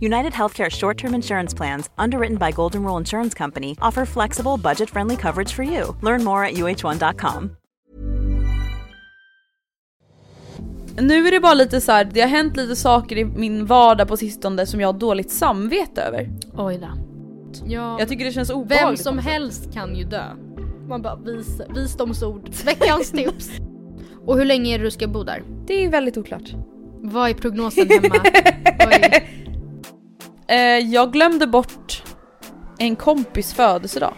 United Healthcare short term insurance plans, underwritten by Golden Rule Insurance Company, offer flexible, budget friendly coverage for you. Learn more at uh1.com. Nu är det bara lite så här, det har hänt lite saker i min vardag på sistone som jag har dåligt samvete över. Oj då. Ja, Jag tycker det känns vem obehagligt. som också. helst kan ju dö. Man bara vis, visdomsord, veckans tips. Och hur länge är det du ska bo där? Det är väldigt oklart. Vad är prognosen hemma? Eh, jag glömde bort en kompis födelsedag.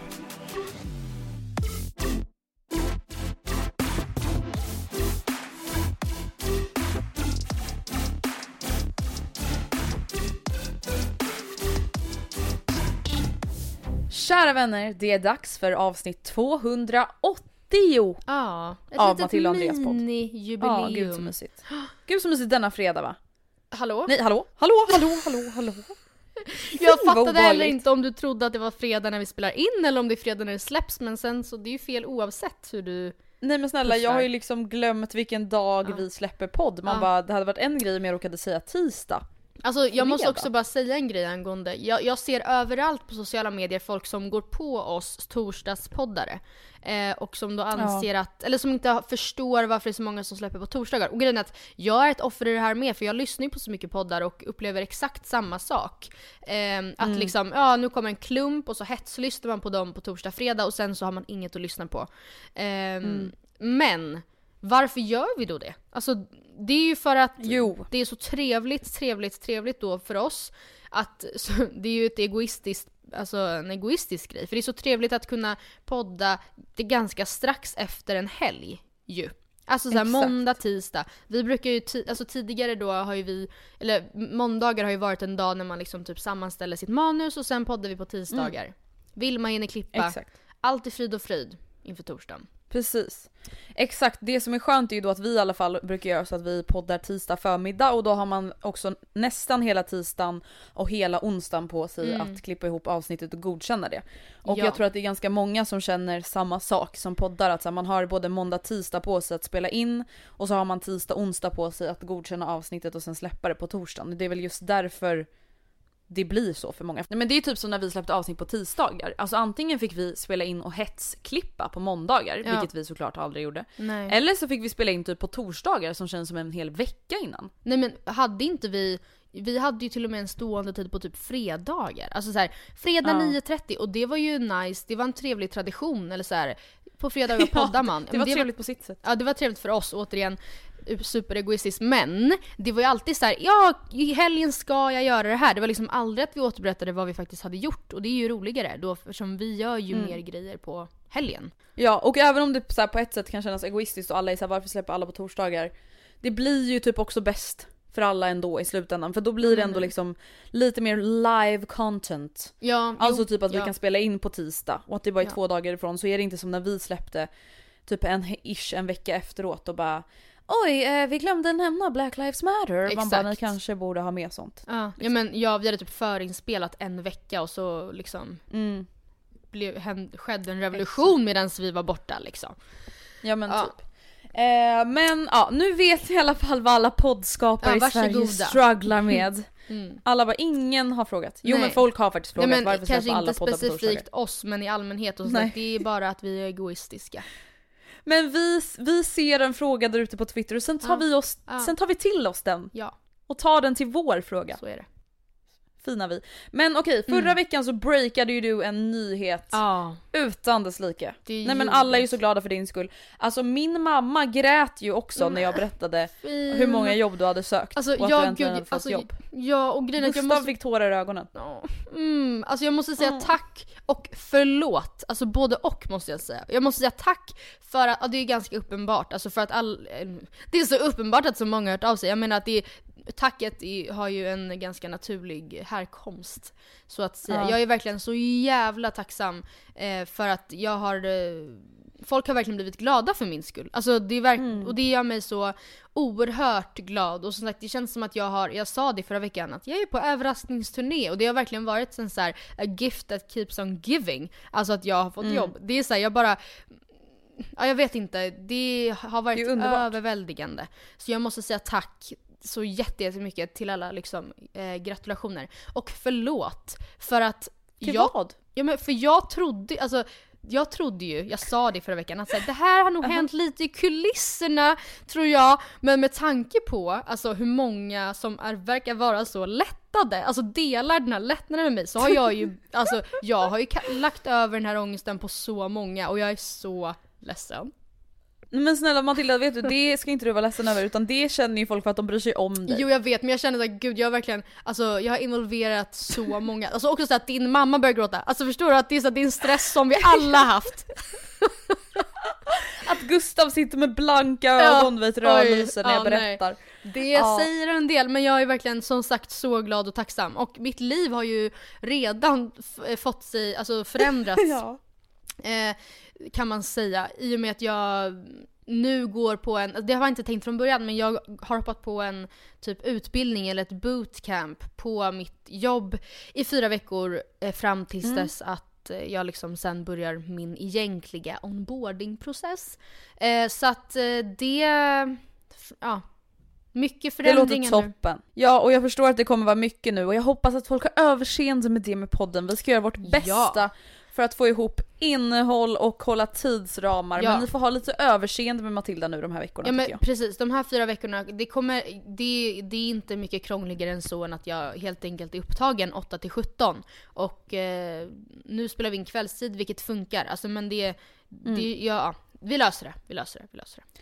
Kära vänner, det är dags för avsnitt 280 Ja, ett Av Matilda och Andreas podd. mini-jubileum. Ja, gud så mysigt. Gud så mysigt denna fredag va? Hallå? Nej hallå, hallå, hallå, hallå, hallå. Jag fattade heller inte om du trodde att det var fredag när vi spelar in eller om det är fredag när det släpps men sen så det är ju fel oavsett hur du... Nej men snälla jag Pussar. har ju liksom glömt vilken dag Ja. vi släpper podd. Man Ja. bara, det hade varit en grej om jag råkade säga tisdag. Alltså jag måste Fredag. också bara säga en grej angående, jag, jag ser överallt på sociala medier folk som går på oss torsdagspoddare. Eh, och som då anser att, eller som inte förstår varför det är så många som släpper på torsdagar. Och grejen är att jag är ett offer i det här med för jag lyssnar ju på så mycket poddar och upplever exakt samma sak. Eh, att Mm. liksom, ja nu kommer en klump och så hetslyssnar man på dem på torsdag, fredag och sen så har man inget att lyssna på. Eh, Mm. Men varför gör vi då det? Alltså det är ju för att Jo. det är så trevligt, trevligt, trevligt då för oss att så, det är ju ett egoistiskt Alltså en egoistisk grej. För det är så trevligt att kunna podda det ganska strax efter en helg ju. Alltså såhär måndag, tisdag. Vi brukar ju, alltså tidigare då har ju vi, eller måndagar har ju varit en dag när man liksom typ sammanställer sitt manus och sen poddar vi på tisdagar. Vilma hinner klippa. Exakt. Allt är frid och fröjd inför torsdagen. Precis. Exakt, det som är skönt är ju då att vi i alla fall brukar göra så att vi poddar tisdag förmiddag och då har man också nästan hela tisdagen och hela onsdagen på sig Mm. att klippa ihop avsnittet och godkänna det. Och Ja. jag tror att det är ganska många som känner samma sak som poddar, att här, man har både måndag tisdag på sig att spela in och så har man tisdag onsdag på sig att godkänna avsnittet och sen släppa det på torsdagen. Det är väl just därför det blir så för många. Nej, men det är typ som när vi släppte avsnitt på tisdagar. Alltså antingen fick vi spela in och hetsklippa på måndagar, Ja. vilket vi såklart aldrig gjorde. Nej. Eller så fick vi spela in typ på torsdagar som känns som en hel vecka innan. Nej men hade inte vi, vi hade ju till och med en stående tid på typ fredagar. Alltså så här, fredag Ja. 9.30 och det var ju nice, det var en trevlig tradition eller så här. På fredagar poddar man. Det Men var trevligt på sitt sätt. Ja det var trevligt för oss, återigen superegoistiskt. Men det var ju alltid så här: ja i helgen ska jag göra det här. Det var liksom aldrig att vi återberättade vad vi faktiskt hade gjort. Och det är ju roligare då eftersom vi gör ju Mm. mer grejer på helgen. Ja, och även om det så på ett sätt kan kännas egoistiskt och alla är såhär varför släpper alla på torsdagar? Det blir ju typ också bäst för alla ändå i slutändan för då blir det ändå liksom lite mer live content. Ja, Alltså jo, typ att vi ja. kan spela in på tisdag och att det var i Ja. två dagar ifrån så är det inte som när vi släppte typ en ish en vecka efteråt och bara Oj, eh, vi glömde nämna Black Lives Matter. Man bara, ni kanske borde ha med sånt. Ja, ja men ja, vi hade typ förinspelat en vecka och så liksom Mm. blev, hän- skedde en revolution medan vi var borta liksom. Ja men Ja. typ. Eh, men ja, nu vet ni i alla fall vad alla poddskapare Ja, i Sverige varsågoda. strugglar med. Mm. Alla bara, ingen har frågat. Jo Nej. men folk har faktiskt Nej, frågat men varför kanske släpper alla inte poddar på torsdagar? specifikt oss men i allmänhet och så Nej. det är bara att vi är egoistiska. Men vi, vi ser en fråga där ute på Twitter och sen tar, Ja. vi oss, Ja. sen tar vi till oss den Ja, och tar den till vår fråga. så är det. Fina vi. Men okej, förra Mm. veckan så breakade ju du en nyhet Ja. utan dess like. Det Nej men alla är ju så glada för din skull. Alltså min mamma grät ju också när jag berättade hur många jobb du hade sökt Alltså och att du jag, äntligen gud, hade fått alltså, jobb. ja och grejen Gustav jag måste... fick tårar i ögonen. Mm, alltså jag måste säga Mm. tack och förlåt, alltså både och måste jag säga. Jag måste säga tack för att, ja, det är ganska uppenbart, alltså för att all, eh, det är så uppenbart att så många har hört av sig. Jag menar att det tacket är, har ju en ganska naturlig härkomst. Så att säga. Ja. Jag är verkligen så jävla tacksam eh, för att jag har eh, Folk har verkligen blivit glada för min skull. Alltså det är Mm. Och det gör mig så oerhört glad. Och som sagt, det känns som att jag har, jag sa det förra veckan, att jag är på överraskningsturné och det har verkligen varit en så här, a gift that keeps on giving. Alltså att jag har fått Mm. jobb. Det är så här, jag bara Ja, jag vet inte, det har varit Det överväldigande. Så jag måste säga tack så jätte- jättemycket till alla liksom, eh, gratulationer. Och förlåt för att Till jag, vad? Ja men för jag trodde, alltså jag trodde ju, jag sa det förra veckan, att så här, det här har nog hänt lite i kulisserna tror jag. Men med tanke på alltså, hur många som är, verkar vara så lättade, alltså delar den här lättnaden med mig så har jag ju, alltså jag har ju lagt över den här ångesten på så många och jag är så ledsen. Men snälla Matilda, vet du, det ska inte du vara ledsen över utan det känner ju folk för att de bryr sig om dig. Jo jag vet men jag känner såhär, gud jag har verkligen, alltså jag har involverat så många, alltså också så att din mamma börjar gråta, alltså förstår du att det är, så att det är en stress som vi alla haft. Att Gustav sitter med blanka Ja, ögon vet oj, rödlyser när ja, jag berättar. Det Ja. säger en del, men jag är verkligen som sagt så glad och tacksam. Och mitt liv har ju redan fått sig, alltså förändrats Ja. eh, kan man säga. I och med att jag nu går på en, det har jag inte tänkt från början, men jag har hoppat på en typ utbildning eller ett bootcamp på mitt jobb i fyra veckor eh, fram tills Mm. dess att eh, jag liksom sen börjar min egentliga onboardingprocess. Eh, så att eh, det, ja, mycket Det låter förändringar nu. toppen. Ja och jag förstår att det kommer vara mycket nu och jag hoppas att folk har överseende med det med podden. Vi ska göra vårt bästa för att få ihop innehåll och hålla tidsramar. Ja. Men ni får ha lite överseende med Matilda nu de här veckorna Ja men jag. precis, de här fyra veckorna, det, kommer, det, det är inte mycket krångligare än så än att jag helt enkelt är upptagen 8 till 17. Och eh, nu spelar vi in kvällstid vilket funkar, alltså men det, Mm. det ja, vi löser det, vi löser det, vi löser det.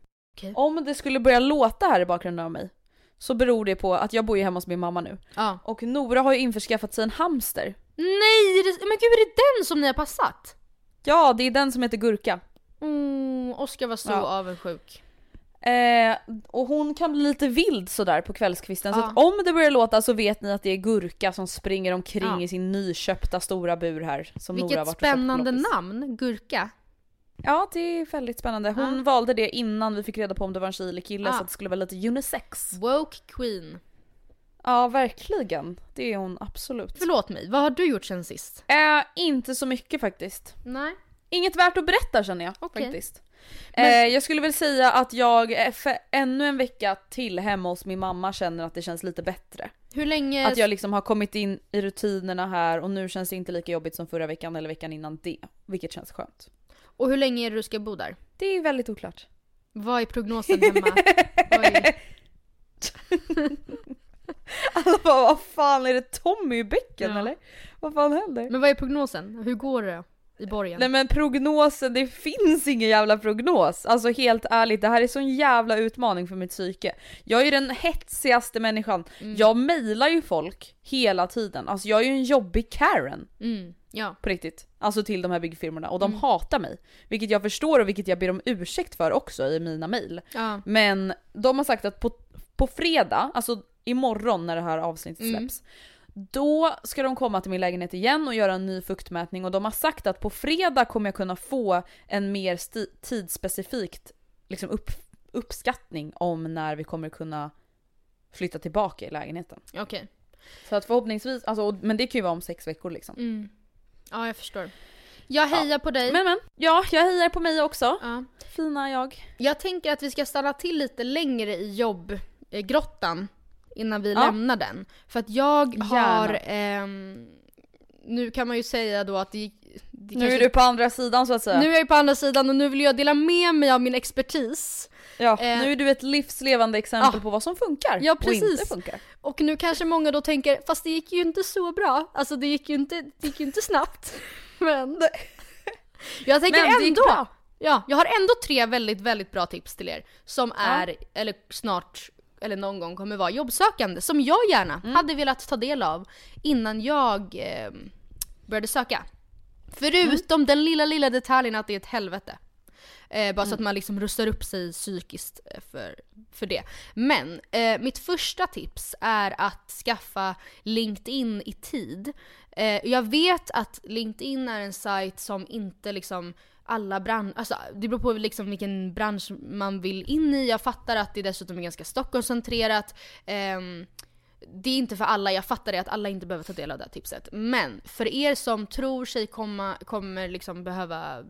Okej. Om det skulle börja låta här i bakgrunden av mig så beror det på att jag bor ju hemma hos min mamma nu. Ja. Och Nora har ju införskaffat sig en hamster. Nej, det, men gud är det den som ni har passat? Ja, det är den som heter Gurka. Mm, Oskar var så Ja. avundsjuk. Eh, och hon kan bli lite vild sådär på kvällskvisten. Så Ja. att om det börjar låta så vet ni att det är Gurka som springer omkring Ja. i sin nyköpta stora bur här. Som Nora Vilket varit köpt på spännande namn, Gurka. Ja, det är väldigt spännande. Hon Ja. valde det innan vi fick reda på om det var en tjej eller kille Ja. så att det skulle vara lite unisex. Woke Queen. Ja, verkligen. Det är hon absolut. Förlåt mig, vad har du gjort sen sist? Äh, inte så mycket faktiskt. Nej. Inget värt att berätta känner jag Okej. faktiskt. Eh, jag skulle väl säga att jag eh, för ännu en vecka till hemma hos min mamma känner att det känns lite bättre. Hur länge... Att jag liksom har kommit in i rutinerna här och nu känns det inte lika jobbigt som förra veckan eller veckan innan det. Vilket känns skönt. Och hur länge är det du ska bo där? Det är väldigt oklart. Vad är prognosen hemma? Alla bara vad fan är det Tommy i bäcken Ja. eller? Vad fan händer? Men vad är prognosen? Hur går det i borgen? Nej men prognosen, det finns ingen jävla prognos. Alltså helt ärligt, det här är sån jävla utmaning för mitt psyke. Jag är ju den hetsigaste människan. Mm. Jag mejlar ju folk hela tiden. Alltså jag är ju en jobbig Karen. Mm, ja. På riktigt. Alltså till de här byggfirmorna och de Mm. hatar mig. Vilket jag förstår och vilket jag ber om ursäkt för också i mina mejl. ja. Men de har sagt att på, på fredag, alltså imorgon när det här avsnittet Mm. släpps, då ska de komma till min lägenhet igen och göra en ny fuktmätning och de har sagt att på fredag kommer jag kunna få en mer tidsspecifikt liksom upp, uppskattning om när vi kommer kunna flytta tillbaka i lägenheten. Okej. Så att förhoppningsvis, alltså, men det kan ju vara om sex veckor liksom. Mm. Ja, jag förstår. Jag hejar på dig. Men men, ja jag hejar på mig också. Ja. Fina jag. Jag tänker att vi ska stanna till lite längre i jobbgrottan innan vi Ja. lämnar den. För att jag har, ehm, nu kan man ju säga då att det, det Nu kanske- är du på andra sidan så att säga. nu är jag på andra sidan och nu vill jag dela med mig av min expertis. ja, eh, nu är du ett livslevande exempel Ja. på vad som funkar Ja, och precis. inte funkar. Och nu kanske många då tänker, fast det gick ju inte så bra. Alltså det gick ju inte, det gick ju inte snabbt. Men jag tänker Men ändå, ja, jag har ändå tre väldigt, väldigt bra tips till er. Som är, eller snart, eller någon gång kommer vara jobbsökande. Som jag gärna Mm. hade velat ta del av innan jag eh, började söka. Förutom Mm. den lilla, lilla detaljen att det är ett helvete. Eh, bara så Mm. att man liksom rustar upp sig psykiskt eh, för, för det. Men eh, mitt första tips är att skaffa LinkedIn i tid. Eh, jag vet att LinkedIn är en sajt som inte liksom alla branscher, alltså det beror på liksom vilken bransch man vill in i. Jag fattar att det dessutom är ganska Stockholmscentrerat. Um, det är inte för alla, jag fattar det att alla inte behöver ta del av det här tipset. Men för er som tror sig komma, kommer liksom behöva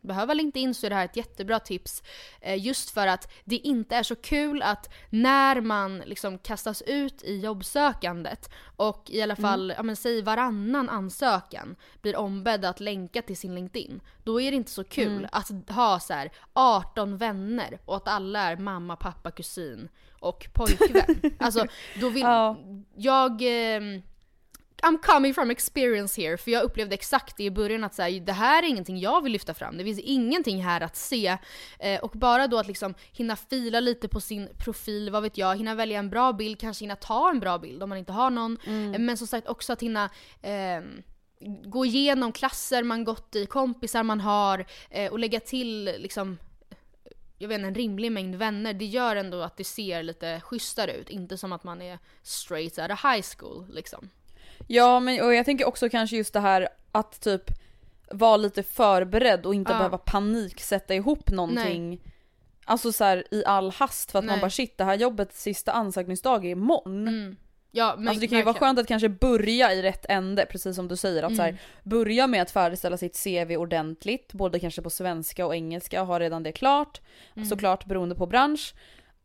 behöva LinkedIn så är det här ett jättebra tips. Eh, just för att det inte är så kul att när man liksom kastas ut i jobbsökandet och i alla fall, ja men säg varannan ansökan blir ombedd att länka till sin LinkedIn. Då är det inte så kul att ha så här 18 vänner och att alla är mamma, pappa, kusin och pojkvän. alltså då vill Ja. jag ehm, I'm coming from experience here, för jag upplevde exakt det i början att så här, det här är ingenting jag vill lyfta fram, det finns ingenting här att se. Eh, och bara då att liksom hinna fila lite på sin profil, vad vet jag, hinna välja en bra bild, kanske hinna ta en bra bild om man inte har någon. Eh, Men som sagt också att hinna ehm, gå igenom klasser man gått i, kompisar man har eh, och lägga till liksom jag vet inte, en rimlig mängd vänner, det gör ändå att det ser lite schysstare ut. Inte som att man är straight out of high school liksom. Ja men och jag tänker också kanske just det här att typ vara lite förberedd och inte Ja. behöva panik sätta ihop någonting. Alltså så här, i all hast för att man Nej. bara shit det här jobbet sista ansökningsdag är imorgon. Mm. Ja, men Alltså det kan ju vara verkligen. skönt att kanske börja i rätt ände, precis som du säger. Att så Mm. här, börja med att färdigställa sitt CV ordentligt, både kanske på svenska och engelska, ha redan det klart. Mm. Såklart beroende på bransch.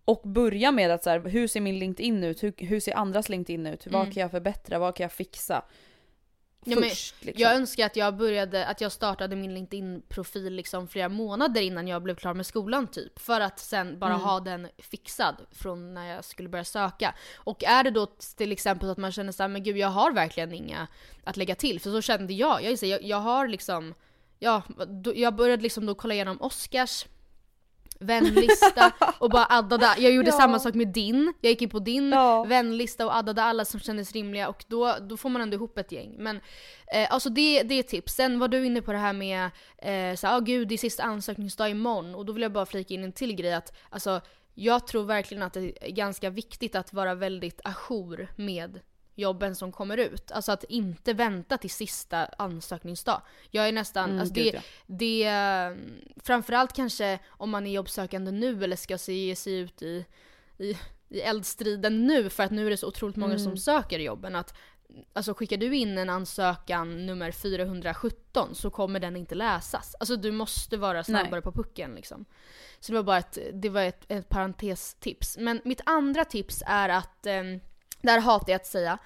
Och börja med att så här, hur ser min LinkedIn ut? Hur, hur ser andras LinkedIn ut? Vad Mm. kan jag förbättra? Vad kan jag fixa? Ja, Först liksom. Jag önskar att jag började, att jag startade min LinkedIn-profil liksom flera månader innan jag blev klar med skolan typ. För att sen bara Mm. ha den fixad från när jag skulle börja söka. Och är det då till exempel att man känner såhär, men gud jag har verkligen inga att lägga till. För så kände jag. Jag, jag, jag har liksom, ja, jag började liksom då kolla igenom Oscars vänlista och bara addade. Jag gjorde Ja. samma sak med din. Jag gick in på din Ja. vänlista och addade alla som kändes rimliga och då, då får man ändå ihop ett gäng. Men eh, alltså det, det är tips. Sen var du inne på det här med eh, så ah, gud det är sista ansökningsdag imorgon och då vill jag bara flika in en till grej att alltså jag tror verkligen att det är ganska viktigt att vara väldigt ajour med jobben som kommer ut. Alltså att inte vänta till sista ansökningsdag. Jag är nästan, Mm, alltså det, det eh, framförallt kanske om man är jobbsökande nu eller ska se, sig ut i, i, i eldstriden nu för att nu är det så otroligt många Mm. som söker jobben att Alltså skickar du in en ansökan nummer 417 så kommer den inte läsas. Alltså du måste vara snabbare Nej. på pucken liksom. Så det var bara ett, det var ett, ett parentestips. Men mitt andra tips är att, eh, det här hatar jag att säga,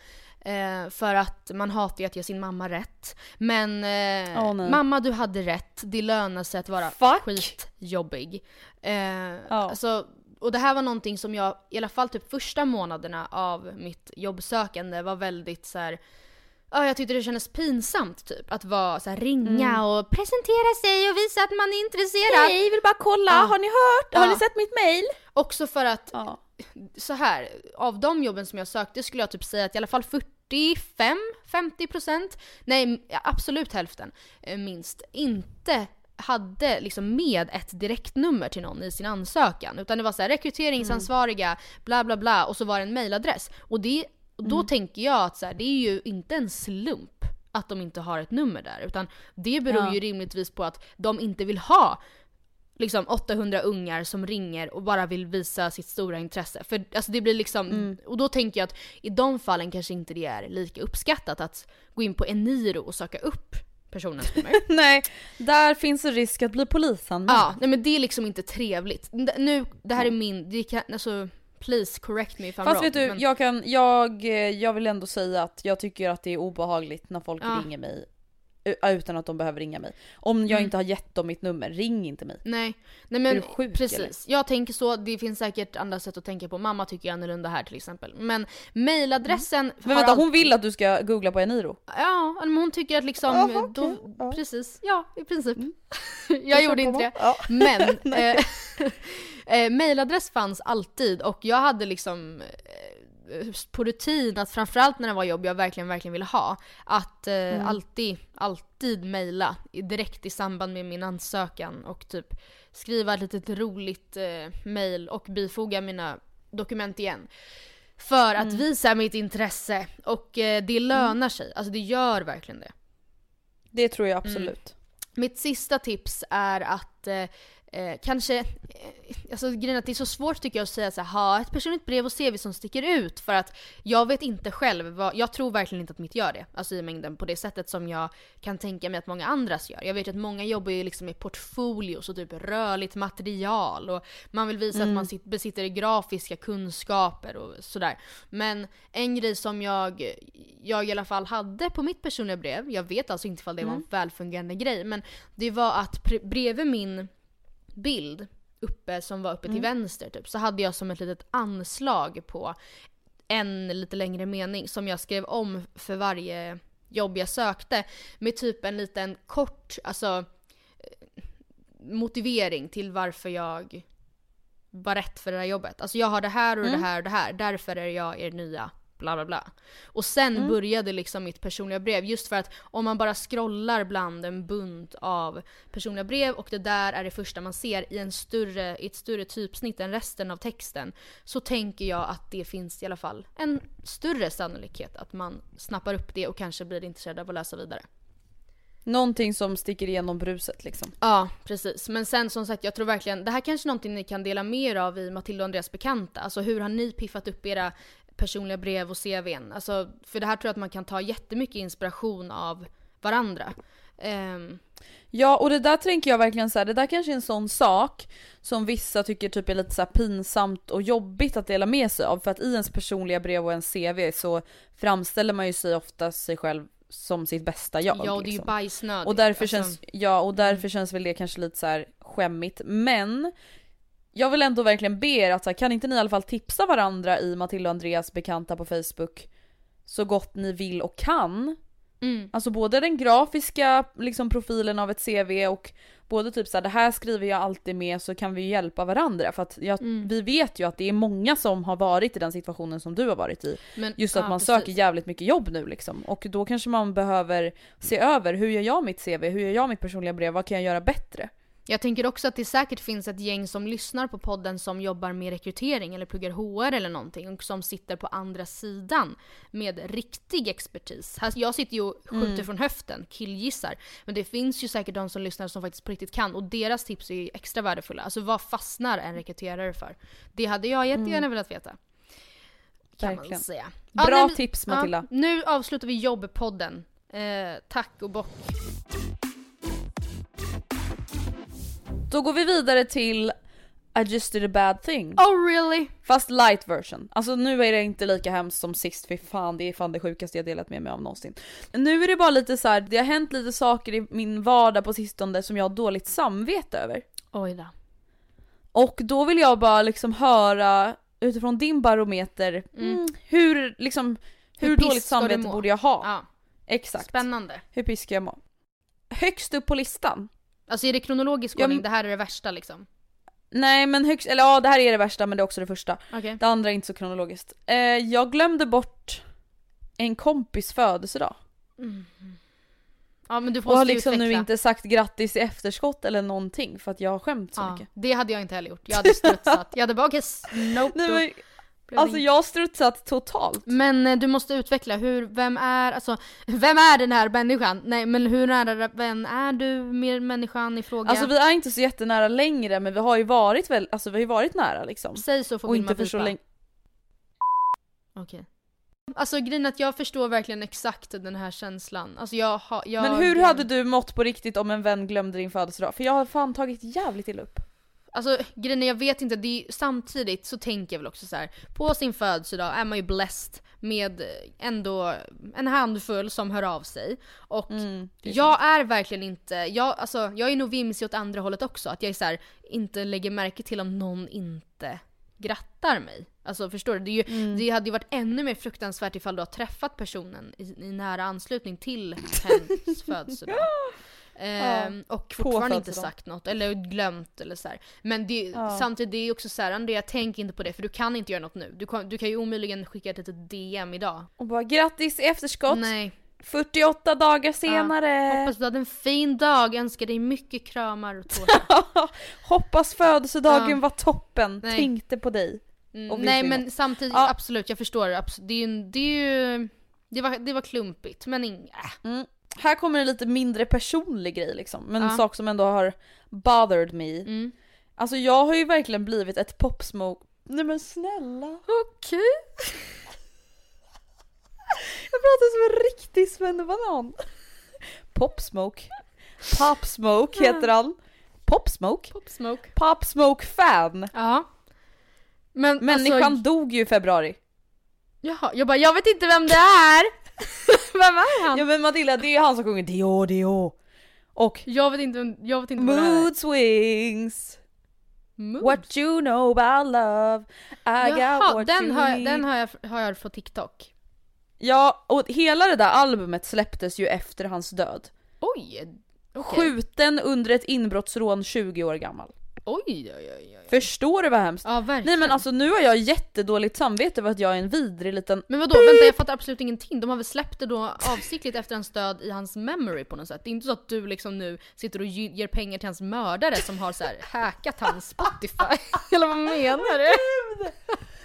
eh, för att man hatar ju att ge sin mamma rätt. Men eh, nej. mamma du hade rätt, det lönar sig att vara Fuck. skitjobbig. Eh, alltså, och det här var någonting som jag, i alla fall typ första månaderna av mitt jobbsökande var väldigt så här. Ja, jag tyckte det kändes pinsamt typ att vara så här, ringa Mm. och presentera sig och visa att man är intresserad. Hej, vill bara kolla, Ja. har ni hört? Har Ja. ni sett mitt mail? Också för att, Ja. Så här, av de jobben som jag sökte skulle jag typ säga att i alla fall 45-50% nej absolut hälften eh, minst, inte hade liksom med ett direktnummer till någon i sin ansökan. Utan det var så här rekryteringsansvariga, bla bla bla och så var det en mailadress. Och, det, och då tänker jag att så här, det är ju inte en slump att de inte har ett nummer där. Utan det beror Ja. ju rimligtvis på att de inte vill ha liksom 800 ungar som ringer och bara vill visa sitt stora intresse. För alltså det blir liksom, och då tänker jag att i de fallen kanske inte det är lika uppskattat att gå in på Eniro och söka upp personens nummer. Nej, där finns en risk att bli polisanmäld. ja, nej men det är liksom inte trevligt. Nu, det här är min, det kan, alltså please correct me if I'm Fast wrong. vet du, men- jag, kan, jag, jag vill ändå säga att jag tycker att det är obehagligt när folk Ja. ringer mig utan att de behöver ringa mig. Om jag Mm. inte har gett dem mitt nummer, ring inte mig. Nej, nej Är men du sjuk, precis. eller? Jag tänker så, det finns säkert andra sätt att tänka på. Mamma tycker annorlunda här till exempel. Men mailadressen Men har vänta, all- hon vill att du ska googla på Eniro? Ja, men hon tycker att liksom, Jaha, då, okej, ja. precis, ja i princip. Mm. jag gjorde inte det. Ja. Men, eh, eh, mailadress fanns alltid och jag hade liksom eh, på rutin att framförallt när det var jobb jag verkligen, verkligen ville ha, att eh, Mm. alltid, alltid mejla direkt i samband med min ansökan och typ skriva ett litet roligt eh, mejl och bifoga mina dokument igen. För att Mm. visa mitt intresse och eh, det lönar sig, alltså det gör verkligen det. Det tror jag absolut. Mitt sista tips är att eh, kanske, eh, alltså grejen att det är så svårt tycker jag att säga så här, ha ett personligt brev och CV som sticker ut för att jag vet inte själv, vad, jag tror verkligen inte att mitt gör det. Alltså i mängden på det sättet som jag kan tänka mig att många andras gör. Jag vet ju att många jobbar ju liksom med portfolios och typ rörligt material och man vill visa att man sit, besitter grafiska kunskaper och sådär. Men en grej som jag, jag i alla fall hade på mitt personliga brev, jag vet alltså inte ifall det var en välfungerande grej, men det var att bredvid min bild uppe som var uppe till vänster typ, så hade jag som ett litet anslag på en lite längre mening som jag skrev om för varje jobb jag sökte med typ en liten kort, alltså eh, motivering till varför jag var rätt för det här jobbet. Alltså jag har det här och det här och det här, därför är jag er nya bla bla bla. Och sen började liksom mitt personliga brev just för att om man bara scrollar bland en bunt av personliga brev och det där är det första man ser i, en större, i ett större typsnitt än resten av texten så tänker jag att det finns i alla fall en större sannolikhet att man snappar upp det och kanske blir intresserad av att läsa vidare. Någonting som sticker igenom bruset liksom. Ja, precis. Men sen som sagt, jag tror verkligen, det här kanske är någonting ni kan dela med er av i Matilda och Andreas bekanta. Alltså hur har ni piffat upp era personliga brev och CVn? Alltså, för det här tror jag att man kan ta jättemycket inspiration av varandra. Ehm, Ja och det där tänker jag verkligen så här, det där kanske är en sån sak som vissa tycker typ är lite så pinsamt och jobbigt att dela med sig av för att i ens personliga brev och ens CV så framställer man ju sig ofta sig själv som sitt bästa jag. ja, och det är ju liksom. bajsnödigt. Och därför, Alltså, känns, ja, och därför känns väl det kanske lite så här skämmigt. Men jag vill ändå verkligen be er att så här, kan inte ni i alla fall tipsa varandra i Matilda och Andreas bekanta på Facebook så gott ni vill och kan. Mm. Alltså både den grafiska liksom, profilen av ett CV och både typ såhär det här skriver jag alltid med så kan vi ju hjälpa varandra för att jag, Mm. vi vet ju att det är många som har varit i den situationen som du har varit i. Men, Just att ja, man precis. söker jävligt mycket jobb nu liksom. Och då kanske man behöver se över, hur gör jag mitt CV? Hur gör jag mitt personliga brev? Vad kan jag göra bättre? Jag tänker också att det säkert finns ett gäng som lyssnar på podden som jobbar med rekrytering eller pluggar HR eller någonting och som sitter på andra sidan med riktig expertis. Jag sitter ju och skjuter från höften, killgissar. Men det finns ju säkert de som lyssnar som faktiskt på riktigt kan och deras tips är ju extra värdefulla. Alltså vad fastnar en rekryterare för? Det hade jag jättegärna velat veta. kan man Verkligen. säga. Bra nu- tips Matilda. Ja, nu avslutar vi jobbpodden. Eh, tack och bock. Då går vi vidare till I just did a bad thing. Oh really? Fast light version. Alltså nu är det inte lika hemskt som sist, för fan det är fan det sjukaste jag delat med mig av någonsin. Nu är det bara lite så här, det har hänt lite saker i min vardag på sistone som jag har dåligt samvete över. Oj då. Och då vill jag bara liksom höra utifrån din barometer, mm, hur liksom, hur, Hur dåligt samvete borde jag ha? Ja, Exakt. spännande. Hur piss ska jag må? Högst upp på listan? Alltså är det kronologisk Ja, ordning? men- Det här är det värsta liksom? Nej men högst, eller ja det här är det värsta men det är också det första. Okej. Det andra är inte så kronologiskt. Eh, jag glömde bort en kompis födelsedag. Ja men du Och får har liksom utveckla. nu inte sagt grattis i efterskott eller någonting för att jag har skämt så ja, mycket. Det hade jag inte heller gjort. Jag hade strutsat. Jag hade bara s- nope. Nej, men, alltså jag har strutsat totalt. Men eh, du måste utveckla, hur, vem är, alltså, vem är den här människan? Nej men hur nära vän är du med människan i fråga? Alltså vi är inte så jättenära längre men vi har ju varit väl, alltså vi har ju varit nära liksom. Säg så får Och Vilma inte för så länge. Okej. Alltså grejen att jag förstår verkligen exakt den här känslan. Alltså jag har, jag... Men hur hade du mått på riktigt om en vän glömde din födelsedag? För jag har fan tagit jävligt illa upp. Alltså grejen jag vet inte, det är, samtidigt så tänker jag väl också så här. På sin födelsedag är man ju blessed med ändå en handfull som hör av sig. Och Mm, är jag är verkligen inte, jag, alltså, jag är nog vimsig åt andra hållet också. Att jag är så här, inte lägger märke till om någon inte grattar mig. Alltså förstår du? Det, ju, Mm. det hade ju varit ännu mer fruktansvärt ifall du har träffat personen i, i nära anslutning till hens födelsedag. Ehm, och fortfarande inte sagt något eller glömt eller så här. Men det, Ja. samtidigt det är också så här, Andrea tänk inte på det för du kan inte göra något nu. Du kan, du kan ju omöjligen skicka ett litet DM idag. Och bara grattis i efterskott. Nej. 48 dagar senare. Hoppas du hade en fin dag, önskar dig mycket kramar och tårta. Hoppas födelsedagen Ja. var toppen. Nej. Tänkte på dig. Mm, nej men något. samtidigt, Ja. absolut jag förstår. Det är ju, det, är ju det, var, det var klumpigt men ing, äh. Mm. Här kommer en lite mindre personlig grej liksom. Men en sak som ändå har bothered me. Mm. Alltså jag har ju verkligen blivit ett popsmoke. Nej men snälla. Okej. Jag pratar som en riktig svennebanan. Popsmoke. Popsmoke heter han. Popsmoke? Popsmoke. Popsmoke-fan. Ja. Men Människan alltså, dog ju i februari. jaha, jag bara jag vet inte vem det är. vem är han? Ja men Matilda, det är han som sjunger Dio Dio. Och Jag vet inte, jag vet inte vad det är. Mood swings. Mood. What you know about love. I got Jaha, what den, you har, need. den har, jag, har jag fått TikTok. Ja, och hela det där albumet släpptes ju efter hans död. Oj! okej. Skjuten under ett inbrottsrån 20 år gammal. Oj, oj, oj, oj. Förstår du vad hemskt? Ja, verkligen. Nej men alltså nu har jag jättedåligt samvete över att jag är en vidrig liten... Men vadå, vänta jag fattar absolut ingenting. De har väl släppt det då avsiktligt efter hans död i hans memory på något sätt. Det är inte så att du liksom nu sitter och ge- ger pengar till hans mördare som har så här hackat hans Spotify. Eller vad menar du?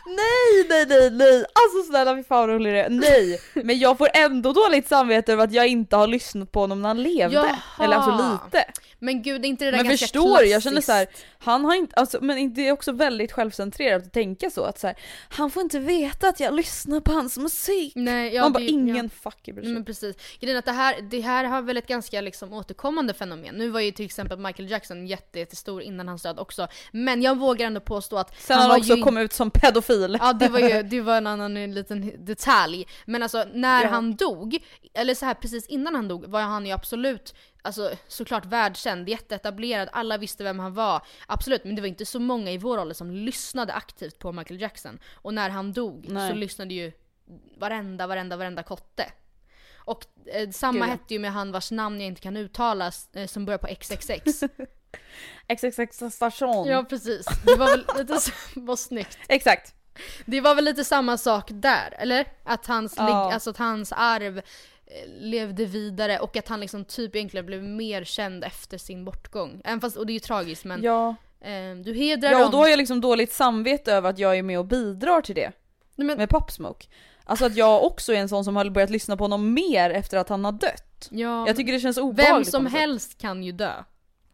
Nej nej nej nej! Alltså snälla fy fan rolig det. Nej! Men jag får ändå dåligt samvete över att jag inte har lyssnat på honom när han levde. Jaha. Eller alltså lite. Men gud, är inte det där Men ganska förstår klassiskt? Jag känner så här, han har inte, alltså, men det är också väldigt självcentrerat att tänka så att så här, han får inte veta att jag lyssnar på hans musik. Nej, ja, Man bara det- ingen ja. fucking bryr sig. men precis. Grejen att det här, det här har väl ett ganska liksom återkommande fenomen. Nu var ju till exempel Michael Jackson jätte, jättestor innan hans död också. Men jag vågar ändå påstå att Sen han, var också ju... kom ut som pedofil. Ja det var ju det var en annan eh, liten detalj. Men alltså när Ja. han dog, eller så här precis innan han dog var han ju absolut Alltså såklart världskänd, jätteetablerad, alla visste vem han var. Absolut, men det var inte så många i vår ålder som lyssnade aktivt på Michael Jackson. Och när han dog Nej. så lyssnade ju varenda, varenda, varenda kotte. Och eh, samma Gud, hette ju med han vars namn jag inte kan uttala, eh, som börjar på XXX. XXX station. ja precis, det var väl lite så, vad snyggt. Exakt. Det var väl lite samma sak där, eller? Att hans, lig- alltså att hans arv levde vidare och att han liksom typ egentligen blev mer känd efter sin bortgång. Även fast, och det är ju tragiskt men Ja. eh, du hedrar ja och dem. då har jag liksom dåligt samvete över att jag är med och bidrar till det. Nej, men, Med Popsmoke. Alltså att jag också är en sån som har börjat lyssna på honom mer efter att han har dött. ja, Jag tycker det känns obehagligt vem som helst kan ju dö.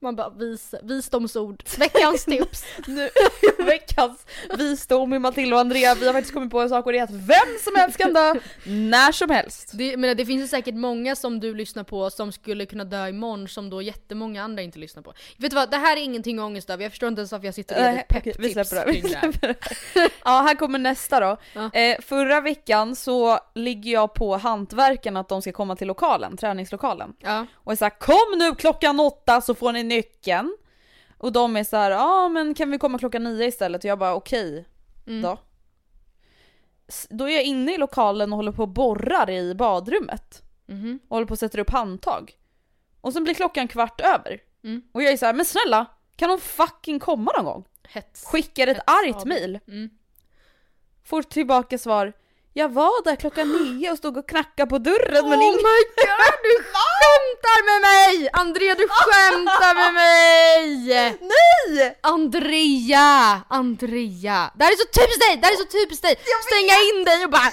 Man bara vis, visdomsord. Veckans tips. Nu, veckans visdom med Matilda och Andrea, vi har faktiskt kommit på en sak och det är att vem som helst kan dö när som helst. Det, men det finns ju säkert många som du lyssnar på som skulle kunna dö imorgon som då jättemånga andra inte lyssnar på. Vet du vad, det här är ingenting att ångest över. Jag förstår inte ens varför jag sitter och ger dig okej, vi pepptips släpper det. Vi släpper det. Ja, här kommer nästa då. Ja. Eh, förra veckan så ligger jag på hantverken att de ska komma till lokalen, träningslokalen. Ja. Och är såhär kom nu klockan åtta så får ni nyckeln. Och de är så här, ja ah, men kan vi komma klockan nio istället? Och jag bara okej Mm. då. S- Då är jag inne i lokalen och håller på och borrar i badrummet. Mhm. Och håller på och sätter upp handtag. Och sen blir klockan kvart över. Mm. Och jag är så här, men snälla, kan de fucking komma någon gång? Hets. Skickar ett Hets argt mail. Mm. Får tillbaka svar, jag var där klockan nio och stod och knackade på dörren men oh ingen... my god, du skämtar med mig! Andrea du skämtar med mig! Nej! Andrea! Andrea! Det här är så typiskt dig! Det här är så typiskt dig! Stänga in dig och bara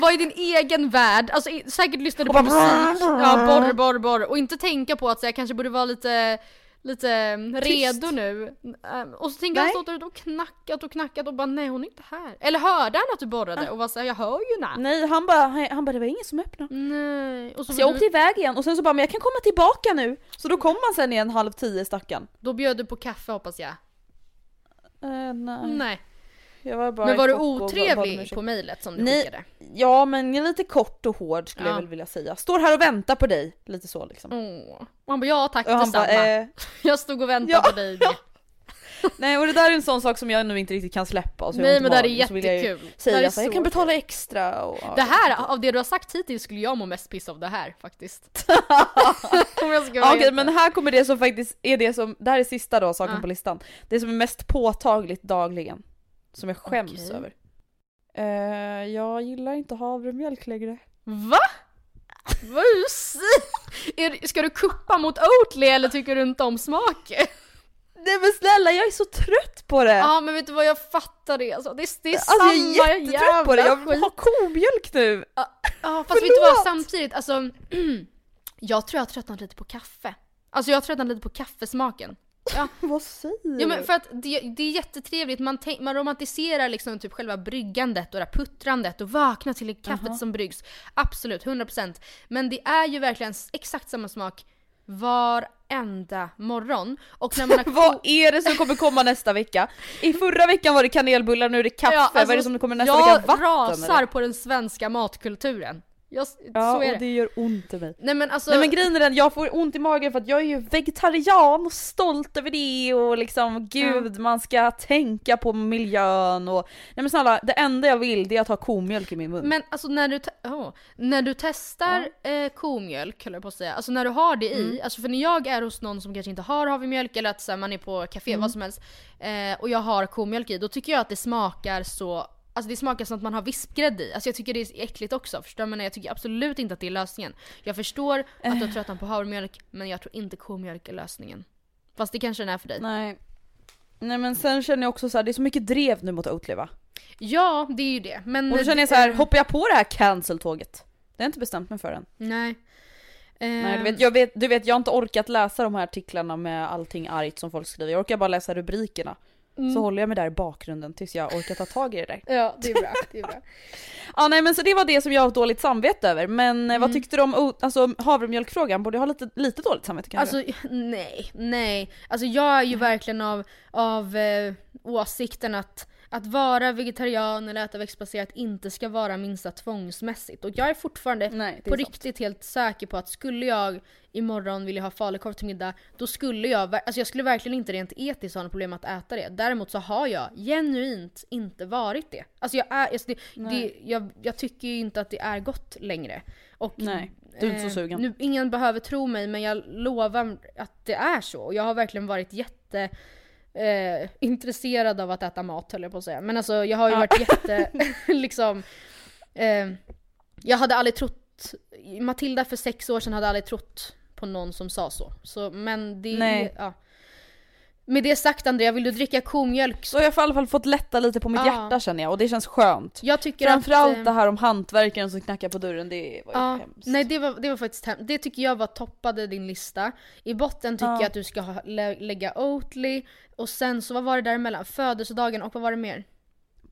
vara i din egen värld. Alltså säkert lyssna du på musik, ja borr, borr, borr. Och inte tänka på att så jag kanske borde vara lite Lite mm, redo nu. Ehm, Och så tänker jag Nej. stått där ute och knackat och knackat och bara nej hon är inte här. Eller hörde han att du borrade och var såhär jag hör ju nej. Nej han bara, han bara det var ingen som öppnade. Nej. Och så, Så jag du, åkte iväg igen och sen så bara men jag kan komma tillbaka nu. Så då kom han sen igen halv tio stackarn. då bjöd du på kaffe hoppas jag. Eh, nej. Nej. Jag var bara Men var du otrevlig på mejlet som du Nej. skickade? Ja men lite kort och hård skulle Ja. jag väl vilja säga. Står här och väntar på dig. Lite så liksom. Åh. Och han bara ja tack Och han detsamma. eh, Jag stod och väntade Ja, på dig. ja. Nej och det där är en sån sak som jag nu inte riktigt kan släppa. och så Nej men det här är vill jag ju jättekul. Det här Säga är så jag kan betala extra och... Det här, av det du har sagt hittills skulle jag må mest piss av det här faktiskt. Om jag ska Ja, vara Okej helt men här kommer det som faktiskt är det som, det här är sista då saken Ja. på listan. Det som är mest påtagligt dagligen. Som jag skäms Okej. över. Eh, jag gillar inte havremjölk längre. Va? Vad är du säger? Är- Ska du kuppa mot Oatly eller tycker du inte om smaken? Nej men snälla jag är så trött på det! Ja men vet du vad jag fattar det alltså. Det är, det är alltså samma jag är jättetrött på det, jag vill ha komjölk nu! Ja fast vet du vad Förlåt! samtidigt alltså Jag tror jag har tröttnat lite på kaffe. Alltså jag har tröttnat lite på kaffesmaken. Ja, Vad säger ja men du? för att det, det är jättetrevligt, man, tänk, man romantiserar liksom typ själva bryggandet och det här puttrandet och vakna till kaffet som bryggs. Absolut, 100%. Men det är ju verkligen exakt samma smak varenda morgon. Och när man har Vad är det som kommer komma nästa vecka? I förra veckan var det kanelbullar, nu är det kaffe, Ja, vad är det alltså, som kommer nästa jag vecka? Vatten rasar eller? på den svenska matkulturen. Jag, Ja, så är och det. det gör ont i mig. Nej men alltså, Nej men grejen är den, jag får ont i magen för att jag är ju vegetarian och stolt över det och liksom gud man ska tänka på miljön och Nej men snälla, det enda jag vill det är att ha komjölk i min mun. men alltså när du, åh, när du testar eh, komjölk, höll jag på att säga, alltså när du har det Mm. i, alltså för när jag är hos någon som kanske inte har havremjölk eller att så här, man är på café, Mm. vad som helst, eh, och jag har komjölk i, då tycker jag att det smakar så Alltså det smakar som att man har vispgrädde i. Alltså jag tycker det är äckligt också, förstår du? Men jag tycker absolut inte att det är lösningen. Jag förstår att du har tröttnat på havremjölk, men jag tror inte komjölk är lösningen. Fast det kanske den är för dig. Nej. Nej men sen känner jag också så här, det är så mycket drev nu mot Oatly va? Ja, det är ju det. Men Och då känner jag så här, eh, hoppar jag på det här cancel-tåget? Det har jag inte bestämt mig för än. Nej. Nej, Ehm, du, vet, jag vet, du vet, jag har inte orkat läsa de här artiklarna med allting argt som folk skriver. Jag orkar bara läsa rubrikerna. Mm. Så håller jag mig där i bakgrunden tills jag orkar ta tag i det där. Ja, det är bra. Det är bra. Ja nej men så det var det som jag har dåligt samvete över. Men eh, vad Mm. tyckte du om alltså, havremjölkfrågan? Borde jag ha lite, lite dåligt samvete kanske? Alltså nej, nej. Alltså jag är ju verkligen av, av eh, åsikten att att vara vegetarian eller äta växtbaserat inte ska vara minsta tvångsmässigt. Och jag är fortfarande Nej, är på sant. riktigt helt säker på att skulle jag imorgon vilja ha falukorv till middag, då skulle jag, alltså jag skulle verkligen inte rent etiskt ha något problem att äta det. Däremot så har jag genuint inte varit det. Alltså jag är, alltså det, det, jag, jag tycker ju inte att det är gott längre. Och Nej, du är inte så Eh, sugen. Nu, ingen behöver tro mig men jag lovar att det är så. Och jag har verkligen varit jätte eh, intresserad av att äta mat höll jag på att säga. Men alltså jag har ju varit jätte liksom eh, Jag hade aldrig trott Matilda för sex år sedan hade aldrig trott på någon som sa så. så men det Nej. ja. Med det sagt Andrea, vill du dricka komjölk Så har jag i alla fall fått lätta lite på mitt Ja. hjärta känner jag och det känns skönt. Jag tycker Framförallt att... det eh, här om hantverkaren som knackar på dörren, det var ju Ja, hemskt. nej det var, det var faktiskt hemskt. Det tycker jag var toppade din lista. I botten tycker Ja. jag att du ska ha, lä, lägga Oatly och sen så vad var det däremellan? Födelsedagen och vad var det mer?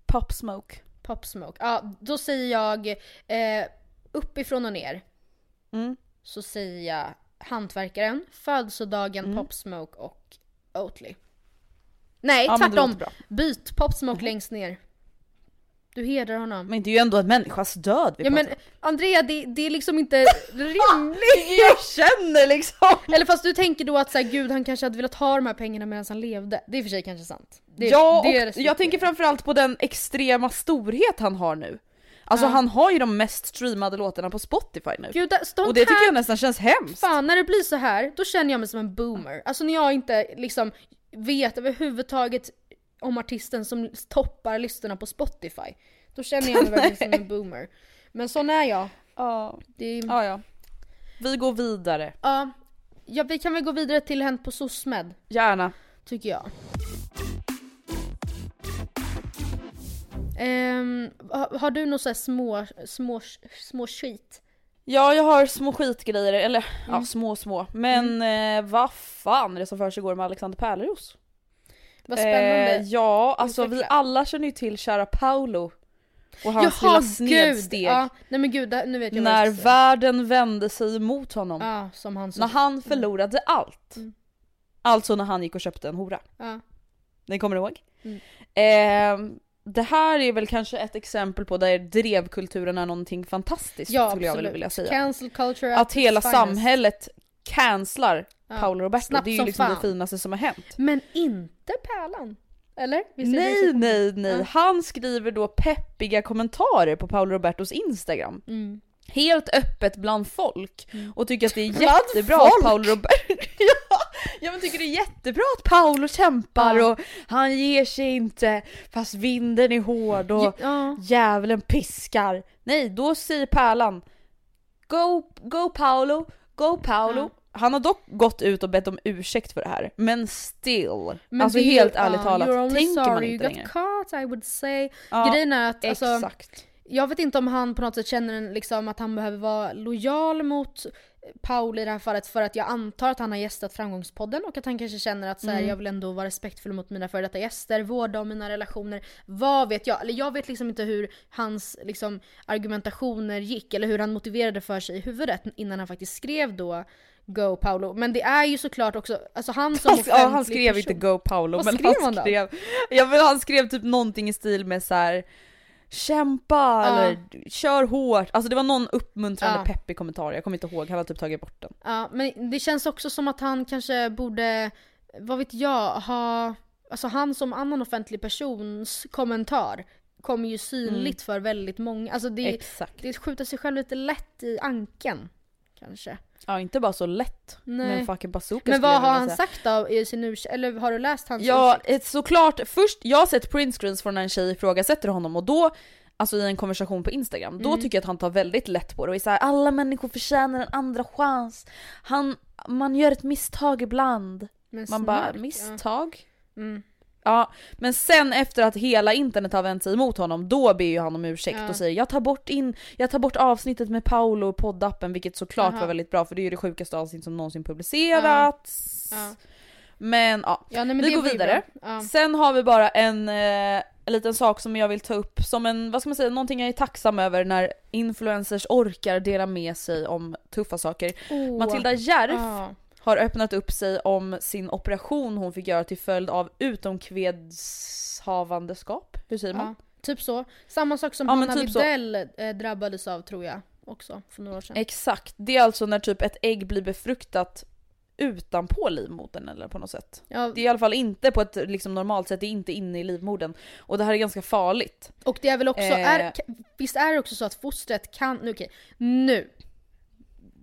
Pop smoke. Pop Smoke. Ja, då säger jag eh, uppifrån och ner. Mm. Så säger jag hantverkaren, födelsedagen, Mm. Pop Smoke och Oatly. Nej, Ja, men tvärtom! Byt Pop Smoke längst ner. Du hedrar honom. Men det är ju ändå en människas död vi ja men pratar om. Andrea, det, det är liksom inte rimligt! Jag känner liksom! Eller fast du tänker då att så här, gud han kanske hade velat ha de här pengarna medan han levde. Det är i och för sig kanske sant. Det, ja, det och jag tänker framförallt på den extrema storhet han har nu. Alltså Ja. han har ju de mest streamade låtarna på Spotify nu. Gud, sånt och det tycker jag nästan känns hemskt. Fan när det blir så här, då känner jag mig som en boomer. Alltså när jag inte liksom vet överhuvudtaget om artisten som toppar listorna på Spotify. Då känner jag mig verkligen som en boomer. Men sån är jag. Ja. Det ja, ja. Vi går vidare. ja, ja, vi kan väl gå vidare till Hänt på SOSMED, Gärna. tycker jag. Ehm, har, har du några så små, små, små skit? Ja, jag har små skitgrejer, eller ja, Mm. små små. Men eh, vad fan är det som försiggår med Alexander Pärleros? Vad spännande. Eh, ja, alltså vi alla känner ju till kära Paolo. Och hans Jaha lilla gud! snedsteg. Ja, nej men gud, nu vet jag när jag världen vände sig emot honom. Ja, som han. När han förlorade allt. Mm. Alltså när han gick och köpte en hora. Ja. Ni kommer ihåg? Mm. Eh, det här är väl kanske ett exempel på där drevkulturen är någonting fantastiskt Ja, skulle jag absolut. väl vilja säga. Cancel culture Att at hela finest. samhället cancelar Ja. Paolo Roberto. Snabbt det är ju som liksom fan. det finaste som har hänt. Men inte Pärlan? Eller? Nej, nej, nej. Ja. Han skriver då peppiga kommentarer på Paolo Robertos Instagram. Mm. Helt öppet bland folk. Och tycker att det är Bland jättebra folk? att Paolo Roberto... ja, men tycker det är jättebra att Paolo kämpar Ja. och han ger sig inte fast vinden är hård och Ja. djävulen piskar. Nej, då säger Pärlan Go, go Paolo, go Paolo. Ja. Han har dock gått ut och bett om ursäkt för det här, men still. Men alltså det är helt ärligt ja, talat, tänker man sorry you inte got längre. caught I would say. Ja, Grejen är att alltså, Exakt. Jag vet inte om han på något sätt känner en, liksom, att han behöver vara lojal mot Paul i det här fallet för att jag antar att han har gästat Framgångspodden och att han kanske känner att så här, Mm. jag vill ändå vara respektfull mot mina före detta gäster, vårda om mina relationer. Vad vet jag? Eller jag vet liksom inte hur hans liksom, argumentationer gick eller hur han motiverade för sig i huvudet innan han faktiskt skrev då Go Paolo. Men det är ju såklart också, alltså han som offentlig ja, han skrev person. inte Go Paolo Vad men skrev han han då? skrev, ja, men han skrev typ någonting i stil med så här. Kämpa Ja. eller kör hårt. Alltså det var någon uppmuntrande Ja. peppig kommentar, jag kommer inte ihåg, han har typ tagit bort den. Ja, men det känns också som att han kanske borde, vad vet jag, ha... Alltså han som annan offentlig persons kommentar kommer ju synligt för väldigt många. Alltså det, Exakt. det skjuter sig själv lite lätt i anken. Kanske. Ja inte bara så lätt Nej. med en fucking bazooka Men vad har han säga. sagt då i sin ursäkt? Eller har du läst hans Ja, ursäkt? såklart. Först, jag har sett printscreens från när en tjej ifrågasätter honom och då, alltså i en konversation på Instagram, då Mm. tycker jag att han tar väldigt lätt på det och är såhär alla människor förtjänar en andra chans. Han, man gör ett misstag ibland. Men Man bara, snark, ja. misstag? Mm. Ja, men sen efter att hela internet har vänt sig emot honom, då ber ju han om ursäkt Ja. och säger jag tar bort in, jag tar bort avsnittet med Paolo och poddappen vilket såklart Jaha. var väldigt bra för det är ju det sjukaste avsnitt som någonsin publicerats. Ja. Men ja, Ja, nej, men vi går vidare. Ja. Sen har vi bara en, eh, en liten sak som jag vill ta upp som en, vad ska man säga, någonting jag är tacksam över när influencers orkar dela med sig om tuffa saker. Åh. Matilda Järf Ja. Har öppnat upp sig om sin operation hon fick göra till följd av utomkvedshavandeskap. Hur säger man? Ja, typ så. Samma sak som Ja, Hanna typ. Widell eh, drabbades av tror jag också för några år sedan. Exakt, det är alltså när typ ett ägg blir befruktat utanpå livmodern eller på något sätt. Ja, Det är i alla fall inte på ett liksom, normalt sätt, det är inte inne i livmodern. Och det här är ganska farligt. Och det är väl också, Eh. är, visst är det också så att fostret kan, nu okej, nu.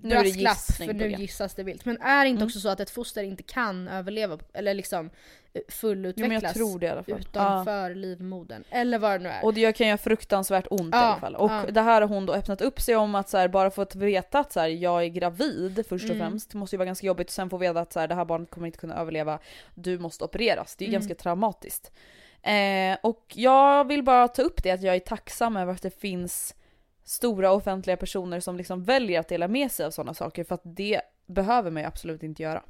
Nu är gissning för nu gissas det vilt. Men är det inte Mm. också så att ett foster inte kan överleva eller liksom eh, Jo, fullutvecklas i. Ja. utanför livmodern? Eller vad det nu är. Och det kan göra fruktansvärt ont i Ja, alla fall. Och ja. det här har hon då öppnat upp sig om att så här, bara få att veta att så här, jag är gravid först och Mm. främst. Det måste ju vara ganska jobbigt. Sen få veta att så här, det här barnet kommer inte kunna överleva. Du måste opereras. Det är Mm. ganska traumatiskt. Eh, och jag vill bara ta upp det att jag är tacksam över att det finns stora offentliga personer som liksom väljer att dela med sig av sådana saker för att det behöver man ju absolut inte göra.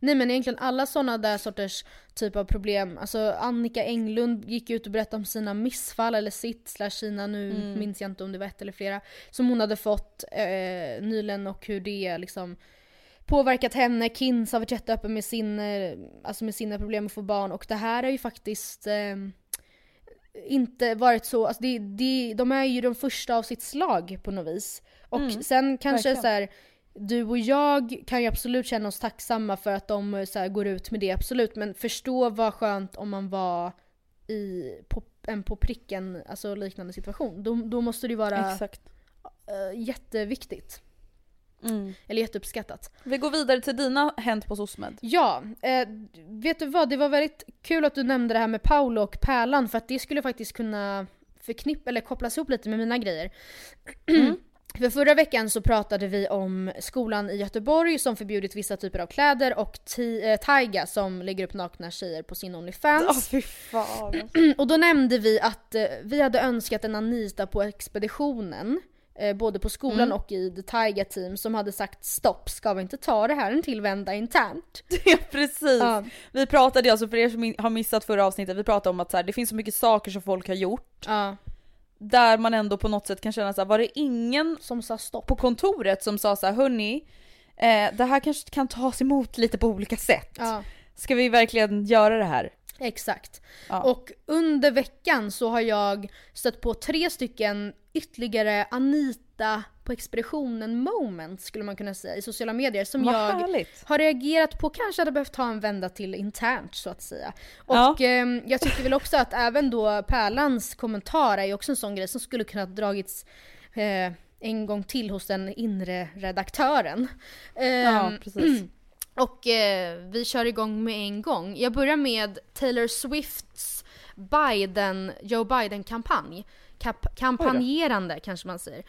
Nej men egentligen alla sådana där sorters typ av problem, alltså Annika Englund gick ut och berättade om sina missfall eller sitt slash sina, nu Mm. minns jag inte om det var ett eller flera, som hon hade fått eh, nyligen och hur det liksom påverkat henne. Kins har varit jätteöppen med, sin, eh, alltså med sina problem att få barn och det här är ju faktiskt eh, inte varit så, alltså det, det, de är ju de första av sitt slag på något vis. Och Mm, sen kanske verkligen. så här, du och jag kan ju absolut känna oss tacksamma för att de eh, så här, går ut med det, absolut. Men förstå vad skönt om man var i på, en på pricken, alltså liknande situation. Då, då måste det ju vara Exakt. eh, jätteviktigt. Mm. Eller jätteuppskattat. Vi går vidare till dina Hänt på SOSMED. Ja, eh, vet du vad? Det var väldigt kul att du nämnde det här med Paolo och Pärlan för att det skulle faktiskt kunna förknippa eller kopplas ihop lite med mina grejer. För förra veckan så pratade vi om skolan i Göteborg som förbjudit vissa typer av kläder och eh, Taiga som lägger upp nakna tjejer på sin Onlyfans. Fan. Och då nämnde vi att eh, vi hade önskat en Anita på expeditionen. Eh, både på skolan Mm. och i The Taiga team som hade sagt stopp, ska vi inte ta det här en till vända internt? Ja precis. Ja. Vi pratade alltså för er som har missat förra avsnittet, vi pratade om att så här, det finns så mycket saker som folk har gjort Ja, där man ändå på något sätt kan känna så här, var det ingen som sa stopp. på kontoret som sa så här, hörni, eh, det här kanske kan tas emot lite på olika sätt. Ja, Ska vi verkligen göra det här? Exakt. Ja. Och under veckan så har jag stött på tre stycken ytterligare Anita på expeditionen moments skulle man kunna säga i sociala medier som Vad jag härligt. har reagerat på kanske hade behövt ta en vända till internt så att säga. Ja. Och ehm, jag tycker väl också att även då Pärlans kommentar är också en sån grej som skulle kunna dragits eh, en gång till hos den inre redaktören. Ehm, Ja precis och eh, vi kör igång med en gång. Jag börjar med Taylor Swifts Biden, Joe Biden-kampanj. Kap- kampanjerande kanske man säger.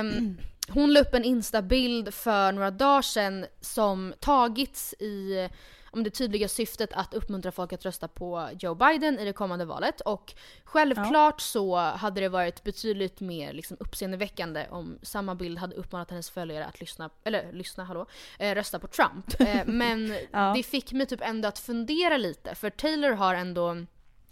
Um, hon la upp en instabild för några dagar sedan som tagits i om det tydliga syftet att uppmuntra folk att rösta på Joe Biden i det kommande valet. Och självklart så hade det varit betydligt mer liksom uppseendeväckande om samma bild hade uppmanat hennes följare att lyssna, eller lyssna, hallå, eh, rösta på Trump. Eh, men Ja. det fick mig typ ändå att fundera lite, för Taylor har ändå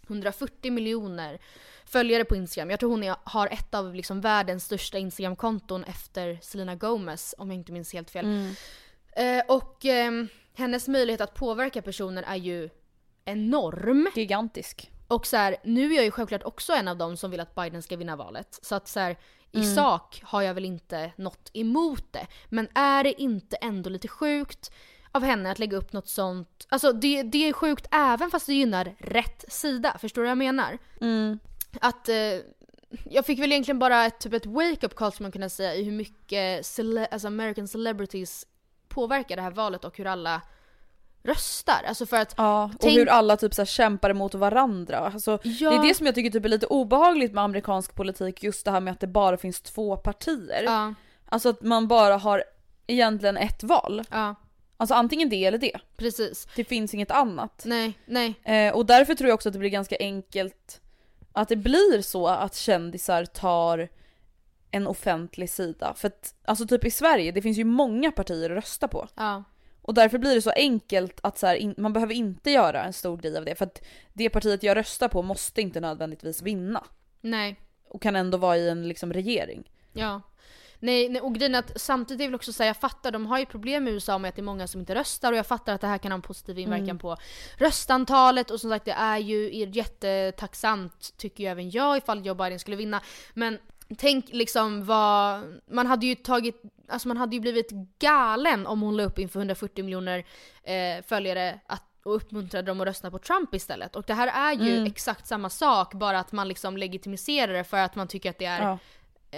140 miljoner följare på Instagram. Jag tror hon är, har ett av liksom världens största Instagram-konton efter Selena Gomez, om jag inte minns helt fel. Mm. Eh, och ehm, hennes möjlighet att påverka personer är ju enorm. Gigantisk. Och så här, nu är jag ju självklart också en av dem som vill att Biden ska vinna valet. Så att så här, i Mm. sak har jag väl inte något emot det. Men är det inte ändå lite sjukt av henne att lägga upp något sånt? Alltså det, det är sjukt även fast det gynnar rätt sida. Förstår du vad jag menar? Mm. Att eh, jag fick väl egentligen bara ett, typ ett wake-up call som man kunna säga i hur mycket cele- alltså American celebrities påverkar det här valet och hur alla röstar. Alltså för att Ja, och Tänk- hur alla typ så här kämpar emot varandra. Alltså, Ja. Det är det som jag tycker typ är lite obehagligt med amerikansk politik, just det här med att det bara finns två partier. Ja, Alltså att man bara har egentligen ett val. ja, Alltså antingen det eller det. precis. Det finns inget annat. Nej, nej. Eh, och därför tror jag också att det blir ganska enkelt att det blir så att kändisar tar en offentlig sida. För att, alltså typ i Sverige, det finns ju många partier att rösta på. Ja, Och därför blir det så enkelt att så här, in, man behöver inte göra en stor grej av det. För att det partiet jag röstar på måste inte nödvändigtvis vinna. nej. Och kan ändå vara i en liksom, regering. Ja. Nej, nej och grejen är att samtidigt vill jag också säga, jag fattar, de har ju problem i USA med att det är många som inte röstar och jag fattar att det här kan ha en positiv inverkan Mm. på röstantalet och som sagt det är ju jättetacksamt tycker ju även jag ifall Joe Biden skulle vinna. Men tänk liksom vad, man hade ju tagit, alltså man hade ju blivit galen om hon la upp inför 140 miljoner eh, följare att och uppmuntrade dem att rösta på Trump istället. Och det här är ju Mm. exakt samma sak, bara att man liksom legitimiserar det för att man tycker att det är Ja.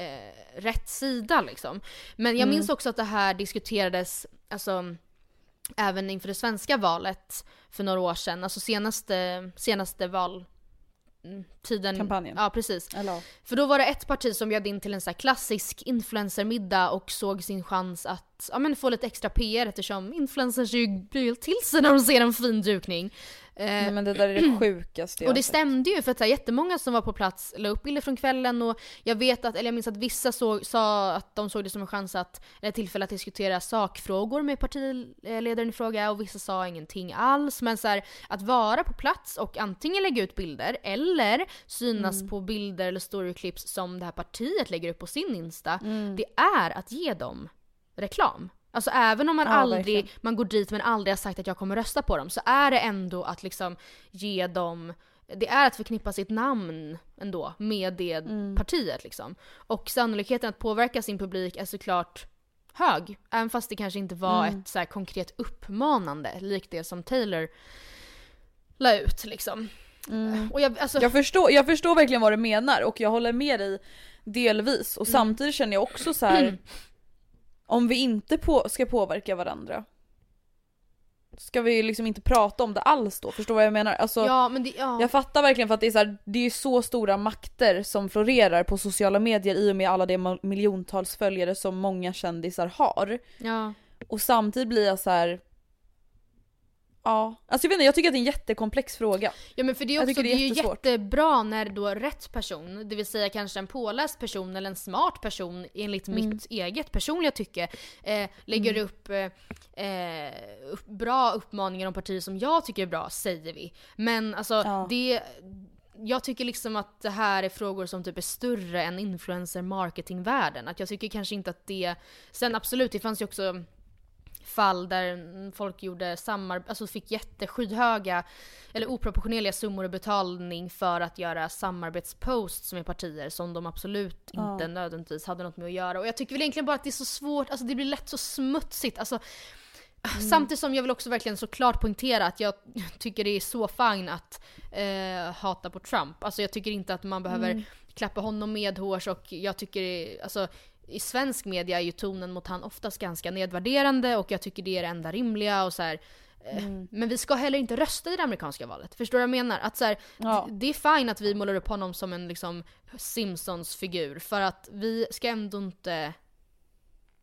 eh, rätt sida liksom. Men jag Mm. minns också att det här diskuterades, alltså även inför det svenska valet för några år sedan, alltså senaste, senaste val tiden. Kampanjen. Ja precis. Eller. För då var det ett parti som bjöd in till en så klassisk influencermiddag och såg sin chans att ja, men få lite extra PR eftersom influencers ju blir till sig när de ser en fin dukning. Eh, Nej, men det där är det sjukaste och det stämde ju för att så här, jättemånga som var på plats la upp bilder från kvällen och jag vet att, eller jag minns att vissa såg, sa att de såg det som en chans att, eller tillfälle att diskutera sakfrågor med partiledaren i fråga och vissa sa ingenting alls. Men så här, att vara på plats och antingen lägga ut bilder eller synas Mm. på bilder eller storyclips som det här partiet lägger upp på sin Insta. Mm. Det är att ge dem reklam. Alltså även om man Ja, aldrig, verkligen. man går dit men aldrig har sagt att jag kommer rösta på dem så är det ändå att liksom ge dem det är att förknippa sitt namn ändå med det Mm. partiet liksom. Och sannolikheten att påverka sin publik är såklart hög. Även fast det kanske inte var Mm. ett så här konkret uppmanande likt det som Taylor la ut liksom. Och jag, alltså, Mm. Jag förstår, jag förstår verkligen vad du menar och jag håller med dig delvis Mm. och samtidigt känner jag också så här. om vi inte på, ska påverka varandra ska vi liksom inte prata om det alls då? Förstår du vad jag menar? Alltså, ja men det, ja. Jag fattar verkligen för att det är så, här, det är så stora makter som florerar på sociala medier i och med alla de miljontals följare som många kändisar har. ja. Och samtidigt blir jag så här. Ja, alltså jag vet inte, jag tycker att det är en jättekomplex fråga. Ja men för det är, också, det det är är ju jättebra när då rätt person, det vill säga kanske en påläst person eller en smart person enligt Mm. mitt eget personliga tycke, eh, lägger upp, eh, eh, upp bra uppmaningar om partier som jag tycker är bra, säger vi. Men alltså Ja. det jag tycker liksom att det här är frågor som typ är större än influencer marketingvärlden. Att jag tycker kanske inte att det... Sen absolut, det fanns ju också fall där folk gjorde samarbete, alltså fick jätteskyhöga eller oproportionerliga summor i betalning för att göra samarbetsposts med partier som de absolut Ja. inte nödvändigtvis hade något med att göra. Och jag tycker väl egentligen bara att det är så svårt, alltså det blir lätt så smutsigt. Alltså, Samtidigt som jag vill också verkligen såklart poängtera att jag tycker det är så fine att eh, hata på Trump. Alltså jag tycker inte att man behöver klappa honom medhårs och jag tycker, alltså i svensk media är ju tonen mot han oftast ganska nedvärderande och jag tycker det är det enda rimliga och så här. eh, Men vi ska heller inte rösta i det amerikanska valet. Förstår du vad jag menar? Att så här, Ja. Det är fine att vi målar upp honom som en liksom Simpsons-figur för att vi ska ändå inte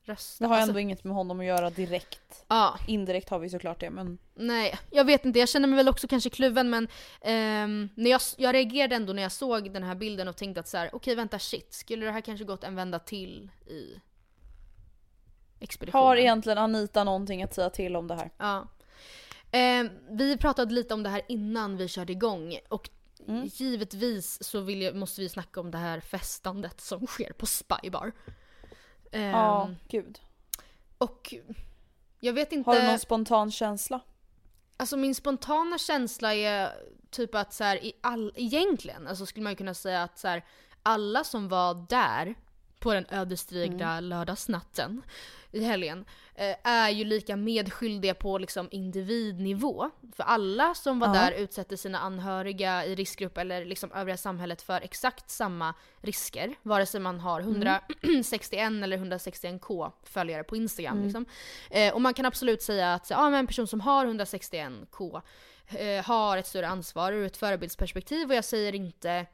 rösta. Det har Alltså, ändå inget med honom att göra direkt. ja. Indirekt har vi såklart det men Nej, jag vet inte. Jag känner mig väl också kanske kluven men ehm, när jag, jag reagerade ändå när jag såg den här bilden och tänkte att så här, okej vänta shit, skulle det här kanske gått en vända till i expeditionen? har egentligen Anita någonting att säga till om det här? Ja. Ehm, vi pratade lite om det här innan vi körde igång och Mm. givetvis så jag, måste vi snacka om det här festandet som sker på Spybar. Ehm, Ja, gud. Och jag vet inte... Har du någon spontan känsla? Alltså min spontana känsla är typ att så här, i all, egentligen alltså skulle man kunna säga att så här, alla som var där på den ödesdigra lördagsnatten i helgen eh, är ju lika medskyldiga på liksom individnivå. För alla som var Ja. där utsätter sina anhöriga i riskgrupp eller liksom övriga samhället för exakt samma risker. Vare sig man har 161 eller 161k följare på Instagram. Liksom. Eh, och man kan absolut säga att ja, men en person som har 161k eh, har ett större ansvar ur ett förebildsperspektiv och jag säger inte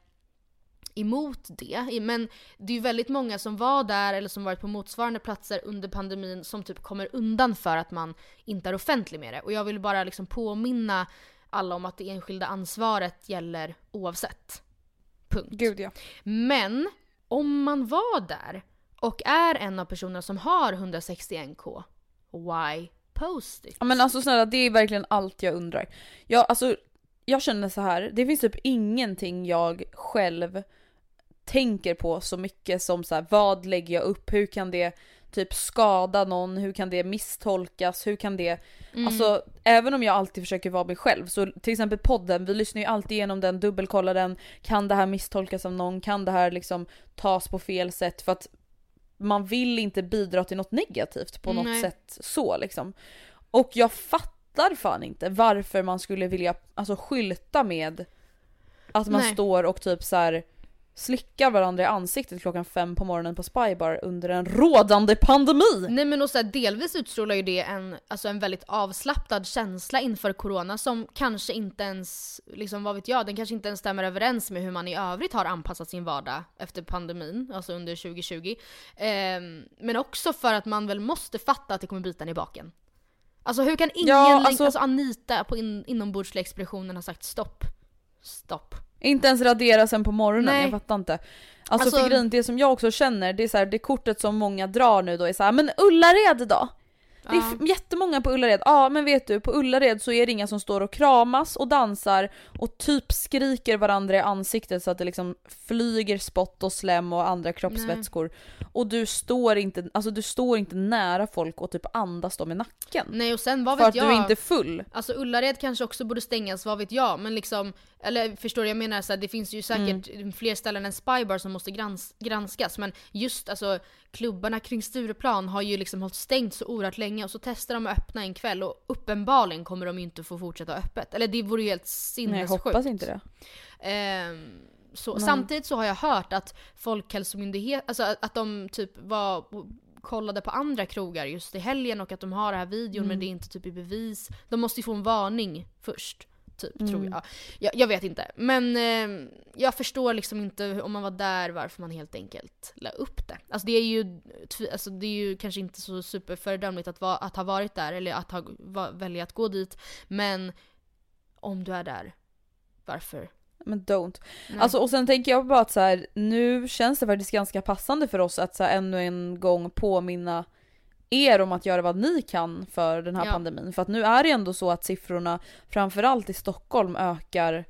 emot det. Men det är ju väldigt många som var där eller som varit på motsvarande platser under pandemin som typ kommer undan för att man inte är offentlig med det. Och jag vill bara liksom påminna alla om att det enskilda ansvaret gäller oavsett. Punkt. Gud ja. Men om man var där och är en av personerna som har 161k, why post it? Ja men alltså snälla det är verkligen allt jag undrar. Jag, alltså, jag känner så här. det finns typ ingenting jag själv tänker på så mycket som så här, vad lägger jag upp, hur kan det typ skada någon, hur kan det misstolkas, hur kan det, alltså även om jag alltid försöker vara mig själv så till exempel podden, vi lyssnar ju alltid igenom den, dubbelkollar den, kan det här misstolkas av någon, kan det här liksom tas på fel sätt för att man vill inte bidra till något negativt på något Nej. sätt så liksom. Och jag fattar fan inte varför man skulle vilja alltså skylta med att man Nej. står och typ så här slickar varandra i ansiktet klockan fem på morgonen på Spybar under en rådande pandemi. Nej men och så här, delvis utstrålar ju det en, alltså en väldigt avslappnad känsla inför corona som kanske inte ens, liksom vad vet jag, den kanske inte ens stämmer överens med hur man i övrigt har anpassat sin vardag efter pandemin, alltså under 2020. Eh, men också för att man väl måste fatta att det kommer bita en i baken. Alltså hur kan ingen, Ja, alltså, alltså- Anita på in, inombordsexpeditionen har sagt stopp. Stopp. Inte ens radera sen på morgonen, Nej. jag fattar inte. Alltså, Alltså- för grejen, det som jag också känner, det är så här, det kortet som många drar nu då är så här, men Ullared då? Det är f- jättemånga på Ullared, ja men vet du på Ullared så är det inga som står och kramas och dansar och typ skriker varandra i ansiktet så att det liksom flyger spott och slem och andra kroppsvätskor. Och du står inte, alltså du står inte nära folk och typ andas dem i nacken. Nej och sen vad för vet att jag. du är inte full. Alltså Ullared kanske också borde stängas, vad vet jag. Men liksom, eller förstår du? Jag menar så här, det finns ju säkert Mm. fler ställen än Spybar som måste grans granskas. Men just alltså klubbarna kring Stureplan har ju liksom hållit stängt så oerhört länge och så testar de att öppna en kväll och uppenbarligen kommer de ju inte få fortsätta öppet. Eller det vore ju helt Nej, jag sinnessjukt. hoppas inte det. Ehm, så, samtidigt så har jag hört att Folkhälsomyndigheten, alltså att, att de typ var kollade på andra krogar just i helgen och att de har det här videon men det är inte typ i bevis. De måste ju få en varning först. Typ, tror jag. jag. Jag vet inte. Men eh, jag förstår liksom inte om man var där varför man helt enkelt la upp det. Alltså det är ju, alltså det är ju kanske inte så superföredömligt att, va, att ha varit där eller att ha, va, välja att gå dit. Men om du är där, varför? Men don't. Nej. Alltså och sen tänker jag bara att så här, nu känns det faktiskt ganska passande för oss att så här, ännu en gång påminna er om att göra vad ni kan för den här Ja. pandemin. För att nu är det ändå så att siffrorna, framförallt i Stockholm, ökar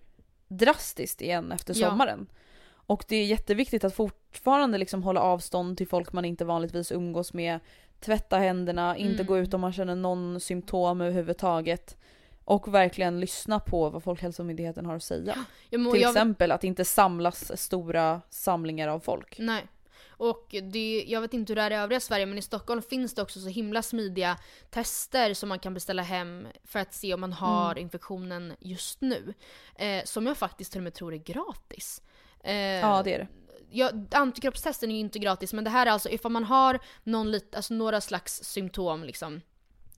drastiskt igen efter Ja. sommaren. Och det är jätteviktigt att fortfarande liksom hålla avstånd till folk man inte vanligtvis umgås med, tvätta händerna, inte Mm. gå ut om man känner någon symptom överhuvudtaget. Och verkligen lyssna på vad Folkhälsomyndigheten har att säga. Må- Till jag- exempel att inte samlas stora samlingar av folk. Nej. Och det, jag vet inte hur det är i övriga Sverige men i Stockholm finns det också så himla smidiga tester som man kan beställa hem för att se om man har Mm. infektionen just nu. Eh, som jag faktiskt till och med tror är gratis. Eh, Ja det är det. ja, antikroppstesten är ju inte gratis men det här är alltså ifall man har någon lit, alltså några slags symptom liksom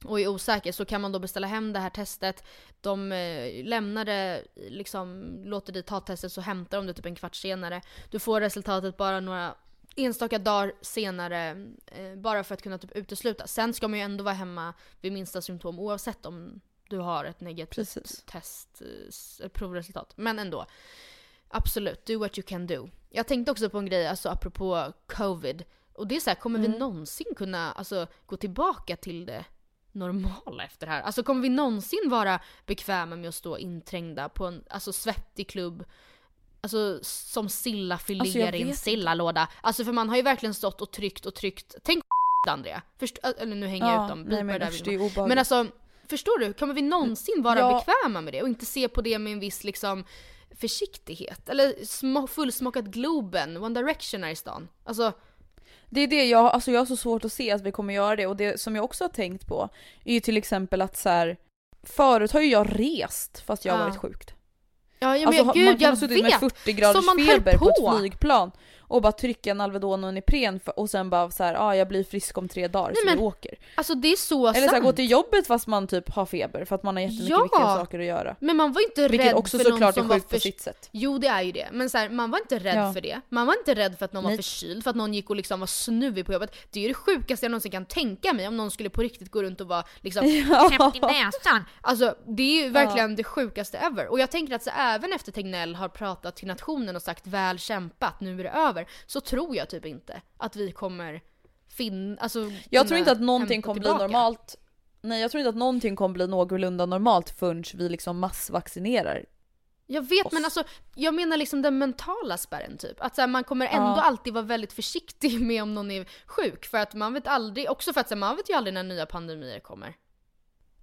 och är osäker så kan man då beställa hem det här testet. De eh, lämnar det, liksom låter dig ta testet så hämtar de det typ en kvart senare. Du får resultatet bara några enstaka dagar senare eh, bara för att kunna typ utesluta. Sen ska man ju ändå vara hemma vid minsta symptom oavsett om du har ett negativt Precis. test, eh, provresultat. Men ändå. Absolut, do what you can do. Jag tänkte också på en grej, alltså apropå covid. Och det är så här, kommer vi någonsin kunna alltså, gå tillbaka till det normala efter det här? Alltså kommer vi någonsin vara bekväma med att stå inträngda på en alltså, svettig klubb Alltså som sillafiléer Alltså, i en sillalåda. Alltså för man har ju verkligen stått och tryckt och tryckt. Tänk Andrea. Först, eller nu hänger jag ut dem. nej men usch, det är man. obehagligt. Men alltså, förstår du? Kommer vi någonsin vara Ja. bekväma med det och inte se på det med en viss liksom försiktighet? Eller sm- fullsmockat Globen, One Direction är i stan. Alltså, Det är det jag, alltså jag har så svårt att se att vi kommer göra det och det som jag också har tänkt på är ju till exempel att så här, förut har ju jag rest fast jag har Ja. varit sjukt. Ja, ja men alltså, gud man kan jag ha suttit med vet! 40 graders feber på. på. ett flygplan och bara trycka en Alvedon och en Ipren för, och sen bara så här, ah, jag blir frisk om tre dagar så men vi åker. Alltså det är så Eller så här, sant. gå till jobbet fast man typ har feber för att man har jättemycket Ja. viktiga saker att göra. Men man var inte Vilket rädd också för någon såklart är som var sjukt på för... sitt sätt. Jo det är ju det, men så här, man var inte rädd Ja. för det. Man var inte rädd för att någon var Nej. förkyld, för att någon gick och liksom var snuvig på jobbet. Det är ju det sjukaste jag någonsin kan tänka mig om någon skulle på riktigt gå runt och vara liksom knäppt i näsan. Alltså det är ju verkligen det sjukaste ever. Och jag tänker att så, även efter Tegnell har pratat till nationen och sagt väl kämpat, nu är det över. Så tror jag typ inte att vi kommer finna, alltså Jag tror inte att någonting kommer bli normalt. Nej jag tror inte att någonting kommer bli någorlunda normalt förrän vi liksom massvaccinerar. Jag vet oss. men alltså, jag menar liksom den mentala spärren typ. Att så här, man kommer ändå Ja. alltid vara väldigt försiktig med om någon är sjuk. För att man vet aldrig, också för att så här, man vet ju aldrig när nya pandemier kommer.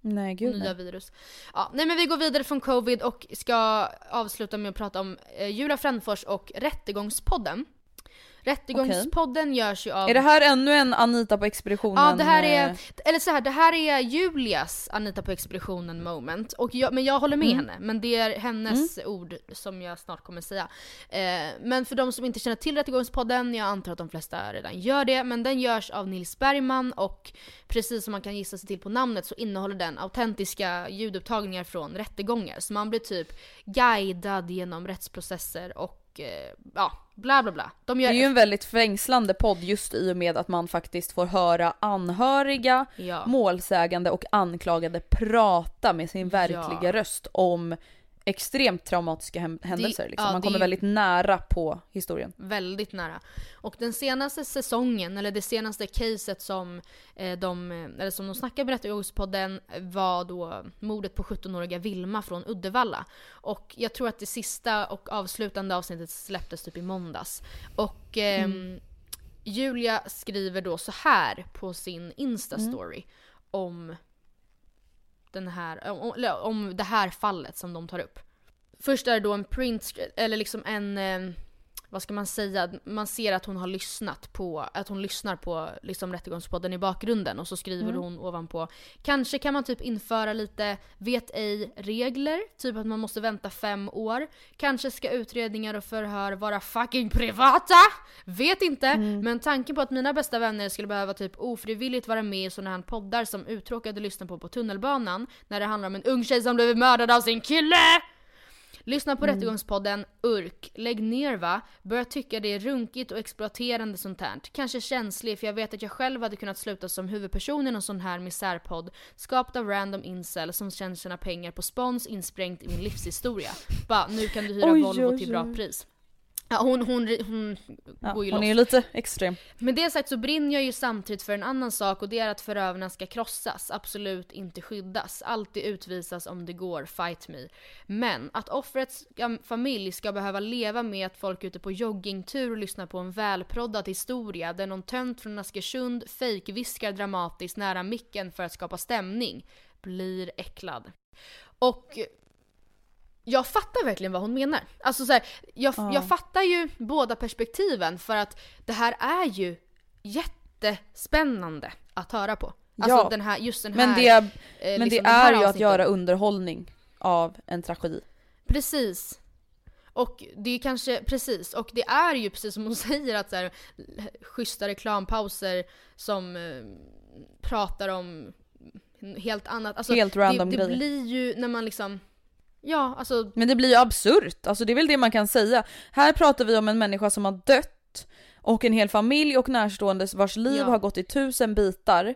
Nej gud nya nej. virus. Ja, nej men vi går vidare från covid och ska avsluta med att prata om eh, Julia Frändfors och Rättegångspodden. Rättegångspodden görs ju av... Är det här ännu en Anita på expeditionen? Ja det här är, eh, eller så här, det här är Julias Anita på expeditionen moment. Och jag, men jag håller med Mm. henne, men det är hennes ord som jag snart kommer säga. Eh, men för de som inte känner till Rättegångspodden, jag antar att de flesta redan gör det, men den görs av Nils Bergman och precis som man kan gissa sig till på namnet så innehåller den autentiska ljudupptagningar från rättegångar. Så man blir typ guidad genom rättsprocesser och eh, ja, bla bla bla. De Det gör är ju en väldigt fängslande podd just i och med att man faktiskt får höra anhöriga, Ja. målsägande och anklagade prata med sin verkliga Ja. röst om extremt traumatiska händelser. liksom. ja, Man det kommer ju- väldigt nära på historien. Väldigt nära. Och den senaste säsongen, eller det senaste caset som eh, de, eh, eller som de snackade på Rättegångspodden var då mordet på 17-åriga Vilma från Uddevalla. Och jag tror att det sista och avslutande avsnittet släpptes typ i måndags. Och ehm, Julia skriver då så här på sin Insta-story om den här, om, eller om det här fallet som de tar upp. Först är det då en print, eller liksom en, eh, vad ska man säga, man ser att hon har lyssnat på, att hon lyssnar på liksom rättegångspodden i bakgrunden och så skriver hon ovanpå Kanske kan man typ införa lite vet ej regler, typ att man måste vänta fem år. Kanske ska utredningar och förhör vara fucking privata! Vet inte, men tanken på att mina bästa vänner skulle behöva typ ofrivilligt vara med i såna här poddar som uttråkade lyssnar på på tunnelbanan när det handlar om en ung tjej som blev mördad av sin kille! Lyssna på Rättegångspodden, URK, lägg ner va? Börjar tycka det är runkigt och exploaterande sånt här. Kanske känslig för jag vet att jag själv hade kunnat sluta som huvudperson i någon sån här misärpodd. Skapad av random incel som känner sina pengar på spons insprängt i min livshistoria. Bara, nu kan du hyra Oj, Volvo oj, till bra oj. pris. Ja, hon, hon, hon Ja, går ju hon loss. är ju lite extrem. Med det sagt så brinner jag ju samtidigt för en annan sak och det är att förövarna ska krossas, absolut inte skyddas. Alltid utvisas om det går, fight me. Men att offrets familj ska behöva leva med att folk ute på joggingtur lyssnar på en välproddad historia där någon tönt från Askersund fejkviskar dramatiskt nära micken för att skapa stämning, blir äcklad. Och jag fattar verkligen vad hon menar. Alltså så här, jag, Ja. jag fattar ju båda perspektiven för att det här är ju jättespännande att höra på. Alltså Ja. den här, just den här... Men det, eh, men liksom det är ju att göra underhållning av en tragedi. Precis. Och det är kanske, precis, och det är ju precis som hon säger att så här, schyssta reklampauser som eh, pratar om helt annat. Alltså, Helt random det, det blir ju när man liksom, ja alltså Men det blir ju absurt, alltså det är väl det man kan säga. Här pratar vi om en människa som har dött och en hel familj och närstående vars liv Ja. har gått i tusen bitar.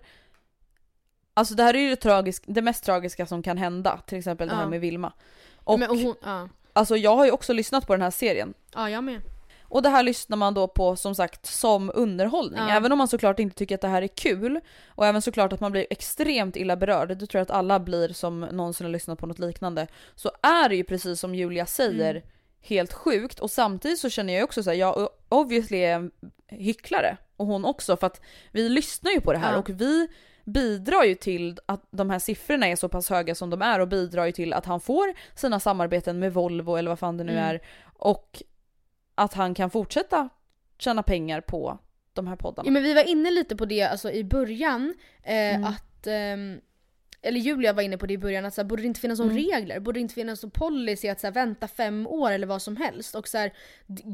Alltså det här är ju det, tragisk, det mest tragiska som kan hända, till exempel det här Ja. med Vilma. Och hon, ja. alltså jag har ju också lyssnat på den här serien. ja, jag med. Och det här lyssnar man då på som sagt som underhållning. Ja. Även om man såklart inte tycker att det här är kul och även såklart att man blir extremt illa berörd, det tror jag att alla blir som någonsin har lyssnat på något liknande. Så är det ju precis som Julia säger Mm. helt sjukt och samtidigt så känner jag också så här, jag obviously är en hycklare och hon också för att vi lyssnar ju på det här Ja. och vi bidrar ju till att de här siffrorna är så pass höga som de är och bidrar ju till att han får sina samarbeten med Volvo eller vad fan det nu Mm. är och att han kan fortsätta tjäna pengar på de här poddarna. Ja, men vi var inne lite på det alltså, i början, eh, Mm. att ehm, eller Julia var inne på det i början, att så här, borde det inte finnas några Mm. regler? Borde det inte finnas någon policy att så här, vänta fem år eller vad som helst? Och så här,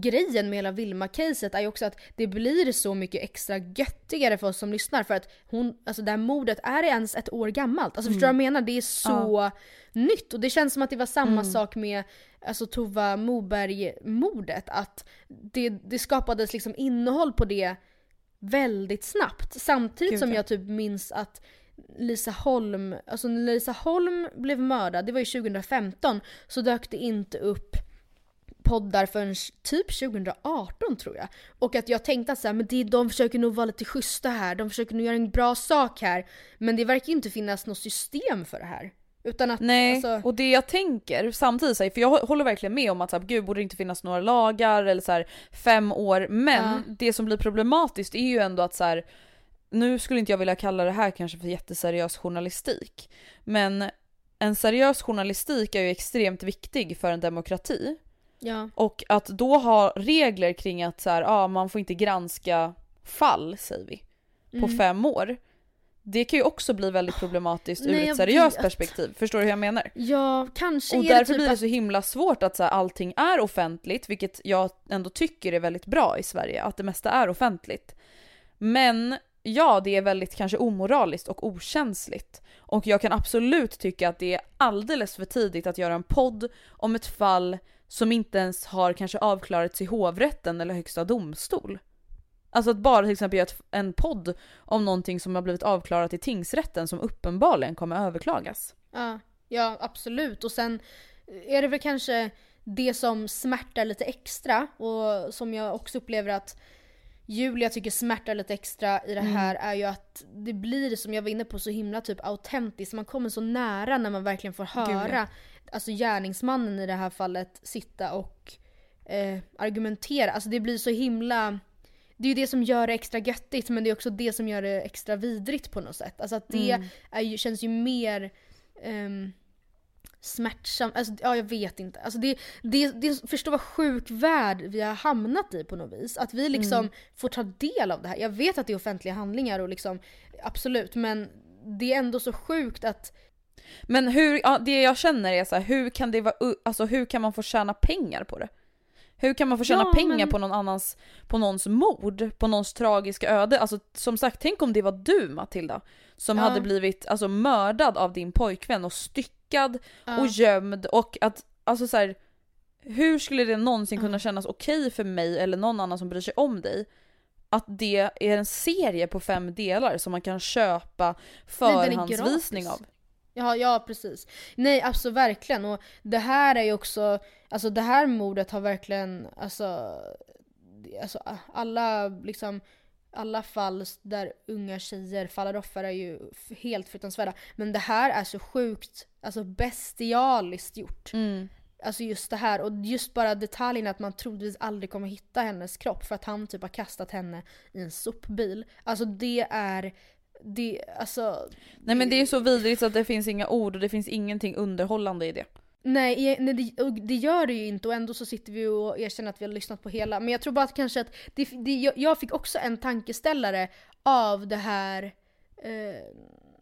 grejen med hela Vilma-caset är ju också att det blir så mycket extra göttigare för oss som lyssnar för att hon, alltså det här mordet, är det ens ett år gammalt? Alltså förstår du vad jag menar? Det är så nytt och det känns som att det var samma sak med alltså Tova Moberg-mordet. Att det, det skapades liksom innehåll på det väldigt snabbt. Samtidigt Gud, som ja. jag typ minns att Lisa Holm, alltså när Lisa Holm blev mördad, det var ju 2015, så dök det inte upp poddar förrän typ 2018 tror jag. Och att jag tänkte att så här, men det, de försöker nog vara lite schyssta här, de försöker nog göra en bra sak här. Men det verkar inte finnas något system för det här. Utan att, Nej, alltså, och det jag tänker samtidigt, för jag håller verkligen med om att så här, gud borde det inte finnas några lagar eller så här, fem år, men Ja. det som blir problematiskt är ju ändå att så här, nu skulle inte jag vilja kalla det här kanske för jätteseriös journalistik, men en seriös journalistik är ju extremt viktig för en demokrati. Ja. Och att då ha regler kring att så här, ah, man får inte granska fall, säger vi, på Mm. fem år. Det kan ju också bli väldigt problematiskt ur Nej, ett seriöst perspektiv. Förstår du hur jag menar? Ja, kanske Och är därför typ blir det så himla svårt att så här, allting är offentligt, vilket jag ändå tycker är väldigt bra i Sverige, att det mesta är offentligt. Men ja, det är väldigt kanske omoraliskt och okänsligt. Och jag kan absolut tycka att det är alldeles för tidigt att göra en podd om ett fall som inte ens har kanske avklarats i hovrätten eller högsta domstol. Alltså att bara till exempel göra en podd om någonting som har blivit avklarat i tingsrätten som uppenbarligen kommer överklagas. Ja, ja absolut. Och sen är det väl kanske det som smärtar lite extra och som jag också upplever att Julia tycker smärtar lite extra i det Mm. här är ju att det blir som jag var inne på så himla typ autentiskt. Man kommer så nära när man verkligen får Gud, höra alltså gärningsmannen i det här fallet sitta och eh, argumentera. Alltså det blir så himla det är ju det som gör det extra göttigt men det är också det som gör det extra vidrigt på något sätt. Alltså att det Mm. ju, känns ju mer um, smärtsamt. Alltså, ja, jag vet inte. Alltså det, det, det, förstå vad sjuk värld vi har hamnat i på något vis. Att vi liksom Mm. får ta del av det här. Jag vet att det är offentliga handlingar och liksom absolut men det är ändå så sjukt att Men hur, ja, det jag känner är så här, hur kan det vara, alltså hur kan man få tjäna pengar på det? Hur kan man få tjäna Ja, pengar men- på någon annans, på någons mord, på någons tragiska öde? Alltså som sagt, tänk om det var du Matilda som Ja. hade blivit alltså, mördad av din pojkvän och styckad Ja. och gömd och att, alltså så här, hur skulle det någonsin kunna kännas okej för mig eller någon annan som bryr sig om dig att det är en serie på fem delar som man kan köpa förhandsvisning av? Ja, ja precis. Nej, alltså verkligen. Och det här är ju också, alltså det här mordet har verkligen, alltså, alltså alla liksom alla fall där unga tjejer faller offer är ju helt fruktansvärda. Men det här är så sjukt, alltså bestialiskt gjort. Mm. Alltså just det här och just bara detaljen att man troligtvis aldrig kommer hitta hennes kropp för att han typ har kastat henne i en sopbil. Alltså det är, det, alltså Nej men det är så vidrigt så att det finns inga ord och det finns ingenting underhållande i det. Nej, e- nej det, det gör det ju inte och ändå så sitter vi och erkänner att vi har lyssnat på hela. Men jag tror bara att kanske att det, det, jag- fick också en tankeställare av det här eh,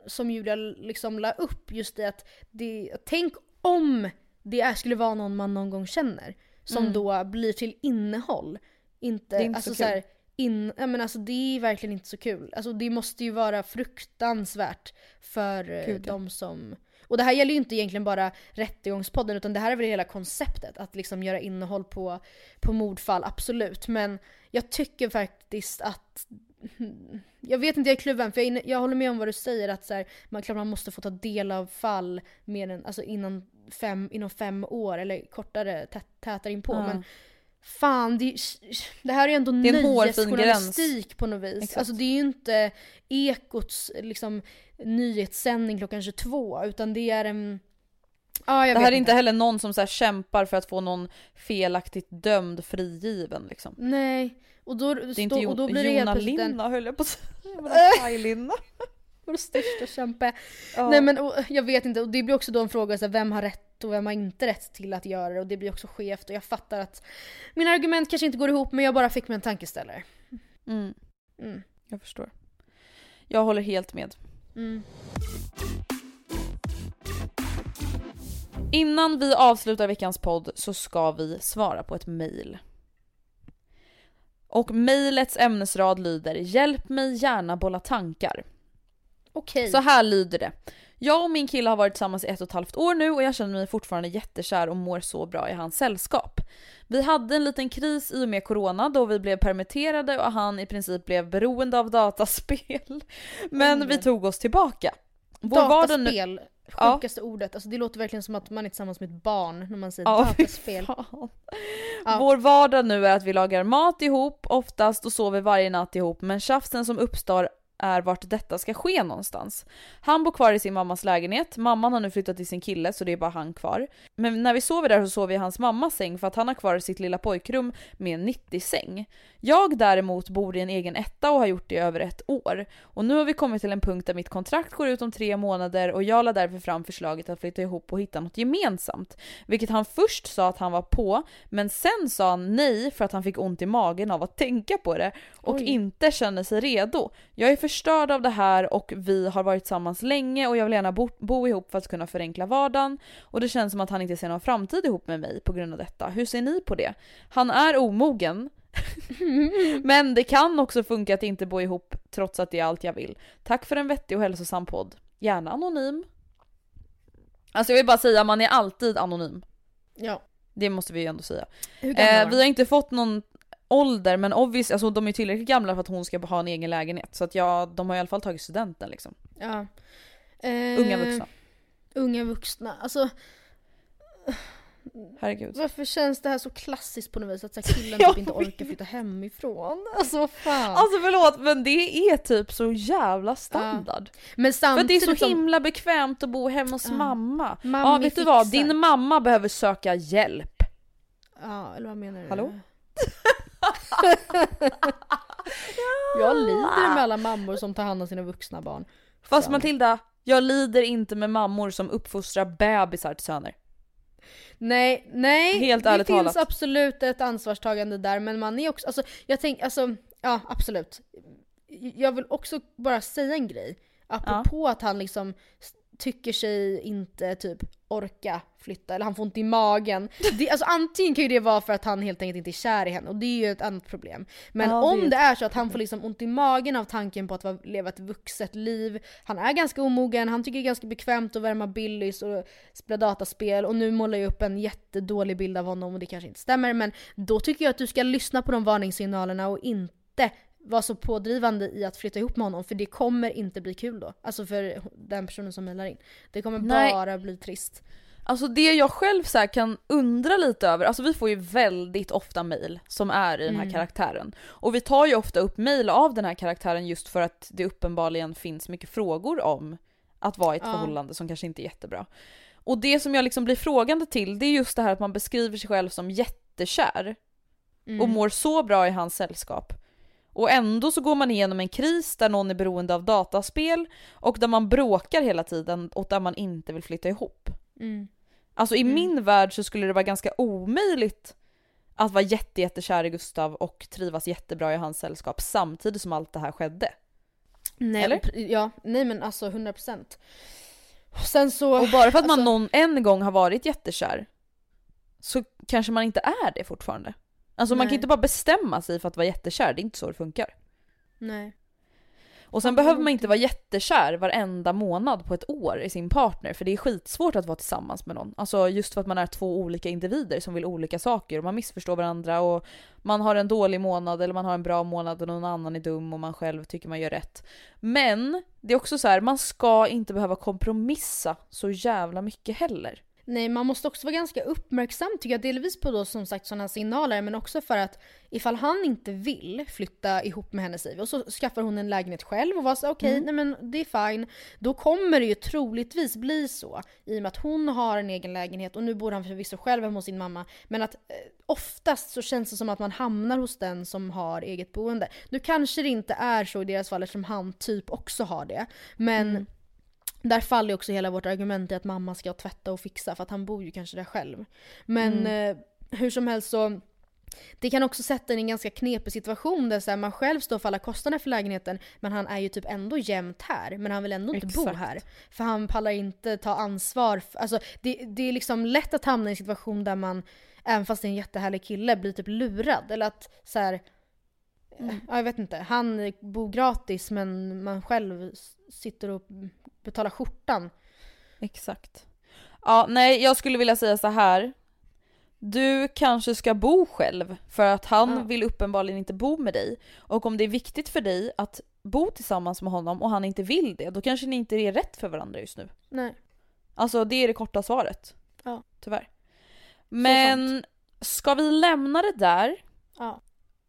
som Julia liksom la upp. Just det att det, tänk om det är, skulle vara någon man någon gång känner som Mm. då blir till innehåll. Inte, Det är inte alltså så så här, kul. in, ja, men alltså det är verkligen inte så kul. Alltså det måste ju vara fruktansvärt för eh, Gud, ja. de som och det här gäller ju inte egentligen bara Rättegångspodden utan det här är väl hela konceptet. Att liksom göra innehåll på, på mordfall, absolut. Men jag tycker faktiskt att jag vet inte, jag är kluven för jag, inne, jag håller med om vad du säger att så här, man, klart man måste få ta del av fall mer än, alltså innan fem, inom fem år eller kortare, tä, tätare inpå. Ja. Men fan, det, det här är ju ändå nöjesjournalistik på något vis. Exakt. Alltså det är ju inte Ekots liksom, nyhetssändning klockan 22 utan det är en... Jag det här är inte heller någon som så här kämpar för att få någon felaktigt dömd frigiven liksom. Nej. Och då, Det är stå, inte jo- och då blir det Jona en... Linna höll jag på att säga. Jävla Kaj-Linna. Vår största kämpe. Ja. Nej men och, jag vet inte, och det blir också då en fråga så här, vem har rätt och vem har inte rätt till att göra det och det blir också skevt och jag fattar att mina argument kanske inte går ihop men jag bara fick mig en tankeställare. Mm, Mm. jag förstår. Jag håller helt med. Mm. Innan vi avslutar veckans podd så ska vi svara på ett mejl. Och mejlets ämnesrad lyder “Hjälp mig gärna bolla tankar”. Okej. Så här lyder det. Jag och min kille har varit tillsammans i ett och ett halvt år nu och jag känner mig fortfarande jättekär och mår så bra i hans sällskap. Vi hade en liten kris i och med corona då vi blev permitterade och han i princip blev beroende av dataspel. Men Oj. vi tog oss tillbaka. Vår vardag nu- Dataspel, Ja. sjukaste ordet. Alltså det låter verkligen som att man är tillsammans med ett barn när man säger Ja, dataspel. Ja. Vår vardag nu är att vi lagar mat ihop oftast och sover varje natt ihop men tjafsen som uppstår är vart detta ska ske någonstans. Han bor kvar i sin mammas lägenhet, mamman har nu flyttat till sin kille så det är bara han kvar. Men när vi sover där så sover vi i hans mammas säng för att han har kvar sitt lilla pojkrum med en 90-säng. Jag däremot bor i en egen etta och har gjort det i över ett år. Och nu har vi kommit till en punkt där mitt kontrakt går ut om tre månader och jag la därför fram förslaget att flytta ihop och hitta något gemensamt. Vilket han först sa att han var på, men sen sa han nej för att han fick ont i magen av att tänka på det och Oj. inte känner sig redo. Jag är förstörd av det här och vi har varit tillsammans länge och jag vill gärna bo, bo ihop för att kunna förenkla vardagen och det känns som att han inte ser någon framtid ihop med mig på grund av detta. Hur ser ni på det? Han är omogen men det kan också funka att inte bo ihop trots att det är allt jag vill. Tack för en vettig och hälsosam podd. Gärna anonym. Alltså jag vill bara säga, man är alltid anonym. Ja. Det måste vi ju ändå säga. Eh, vi har inte fått någon ålder men obvious, alltså de är tillräckligt gamla för att hon ska ha en egen lägenhet. Så att ja, de har i alla fall tagit studenten liksom. Ja. Eh, Unga vuxna. Unga vuxna. Alltså Herregud. varför känns det här så klassiskt på något vis? Att så killen typ inte orkar flytta hemifrån. Alltså vad fan. Alltså förlåt men det är typ så jävla standard. men För att det är samtidigt så himla bekvämt att bo hemma hos Ja. mamma. Mamma Ja vet du vad, fixar. din mamma behöver söka hjälp. Ja, eller vad menar du? Hallå? Jag lider med alla mammor som tar hand om sina vuxna barn. Fast. Matilda, jag lider inte med mammor som uppfostrar bebisar till söner. Nej, nej. Helt det ärligt finns talat. absolut ett ansvarstagande där men man är också, alltså jag tänker, alltså ja absolut. Jag vill också bara säga en grej. Apropå att han liksom tycker sig inte typ orka flytta eller han får ont i magen. Det, alltså antingen kan ju det vara för att han helt enkelt inte är kär i henne och det är ju ett annat problem. Men Ja, det om ett det är så att han får liksom ont i magen av tanken på att leva ett vuxet liv. Han är ganska omogen, han tycker det är ganska bekvämt att värma Billys och spela dataspel och nu målar jag upp en jättedålig bild av honom och det kanske inte stämmer men då tycker jag att du ska lyssna på de varningssignalerna och inte vara så pådrivande i att flytta ihop med honom för det kommer inte bli kul då. Alltså för den personen som mejlar in. Det kommer Nej. bara bli trist. Alltså det jag själv så här kan undra lite över, alltså vi får ju väldigt ofta mail som är i den här Mm. karaktären. Och vi tar ju ofta upp mail av den här karaktären just för att det uppenbarligen finns mycket frågor om att vara i ett Ja. förhållande som kanske inte är jättebra. Och det som jag liksom blir frågande till det är just det här att man beskriver sig själv som jättekär Mm. och mår så bra i hans sällskap. Och ändå så går man igenom en kris där någon är beroende av dataspel och där man bråkar hela tiden och där man inte vill flytta ihop. Mm. Alltså i Mm. min värld så skulle det vara ganska omöjligt att vara jätte, jättekär i Gustav och trivas jättebra i hans sällskap samtidigt som allt det här skedde. Nej, Eller? Ja, nej men alltså 100%. Sen så... Och bara för att man alltså- någon en gång har varit jättekär så kanske man inte är det fortfarande. Alltså man kan Nej. inte bara bestämma sig för att vara jättekär, det är inte så det funkar. Nej. Och sen behöver man inte vara jättekär varenda månad på ett år i sin partner för det är skitsvårt att vara tillsammans med någon. Alltså just för att man är två olika individer som vill olika saker och man missförstår varandra och man har en dålig månad eller man har en bra månad och någon annan är dum och man själv tycker man gör rätt. Men det är också så här, man ska inte behöva kompromissa så jävla mycket heller. Nej, man måste också vara ganska uppmärksam tycker jag. Delvis på då som sagt sådana signaler men också för att ifall han inte vill flytta ihop med henne säger och så skaffar hon en lägenhet själv och var så okej, nej men det är fine. Då kommer det ju troligtvis bli så i och med att hon har en egen lägenhet och nu bor han förvisso själv hemma hos sin mamma. Men att eh, oftast så känns det som att man hamnar hos den som har eget boende. Nu kanske det inte är så i deras fall eftersom han typ också har det. Men där faller också hela vårt argument i att mamma ska tvätta och fixa för att han bor ju kanske där själv. Men eh, hur som helst så det kan också sätta en i en ganska knepig situation där så här, man själv står för alla kostnader för lägenheten men han är ju typ ändå jämt här men han vill ändå inte bo Exakt. här. För han pallar inte ta ansvar. För, alltså, det, det är liksom lätt att hamna i en situation där man, även fast det är en jättehärlig kille, blir typ lurad. Eller att så här, ja, jag vet inte, han bor gratis men man själv sitter och betalar skjortan. Exakt. Ja, nej jag skulle vilja säga så här. Du kanske ska bo själv för att han Ja. vill uppenbarligen inte bo med dig. Och om det är viktigt för dig att bo tillsammans med honom och han inte vill det, då kanske ni inte är rätt för varandra just nu. Nej. Alltså det är det korta svaret. Ja. Tyvärr. Men ska vi lämna det där Ja.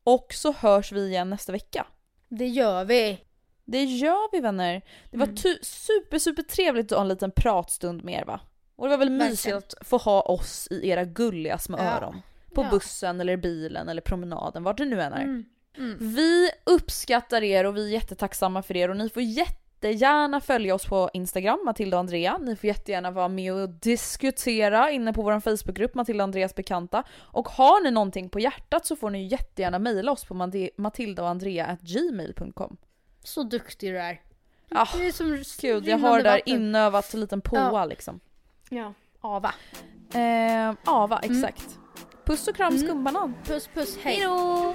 och så hörs vi igen nästa vecka? Det gör vi. Det gör vi vänner. Det var Mm. tu- super super trevligt att ha en liten pratstund med er va? Och det var väl Verkligen. mysigt att få ha oss i era gulliga små Ja. öron. På Ja. bussen eller bilen eller promenaden, vart det nu än är. Mm. Mm. Vi uppskattar er och vi är jättetacksamma för er och ni får jättegärna följa oss på Instagram, Matilda och Andrea. Ni får jättegärna vara med och diskutera inne på vår Facebookgrupp Matilda och Andreas bekanta. Och har ni någonting på hjärtat så får ni jättegärna mejla oss på mate- matildaoandrea.gmail.com. Så duktig du är. Ah, Du är som Gud, jag har där vatten. inövat liten påa Ja. liksom. Ja, Ava. Eh, Ava, Mm. exakt. Puss och kram skumbanan. Puss puss, hej. Hejdå!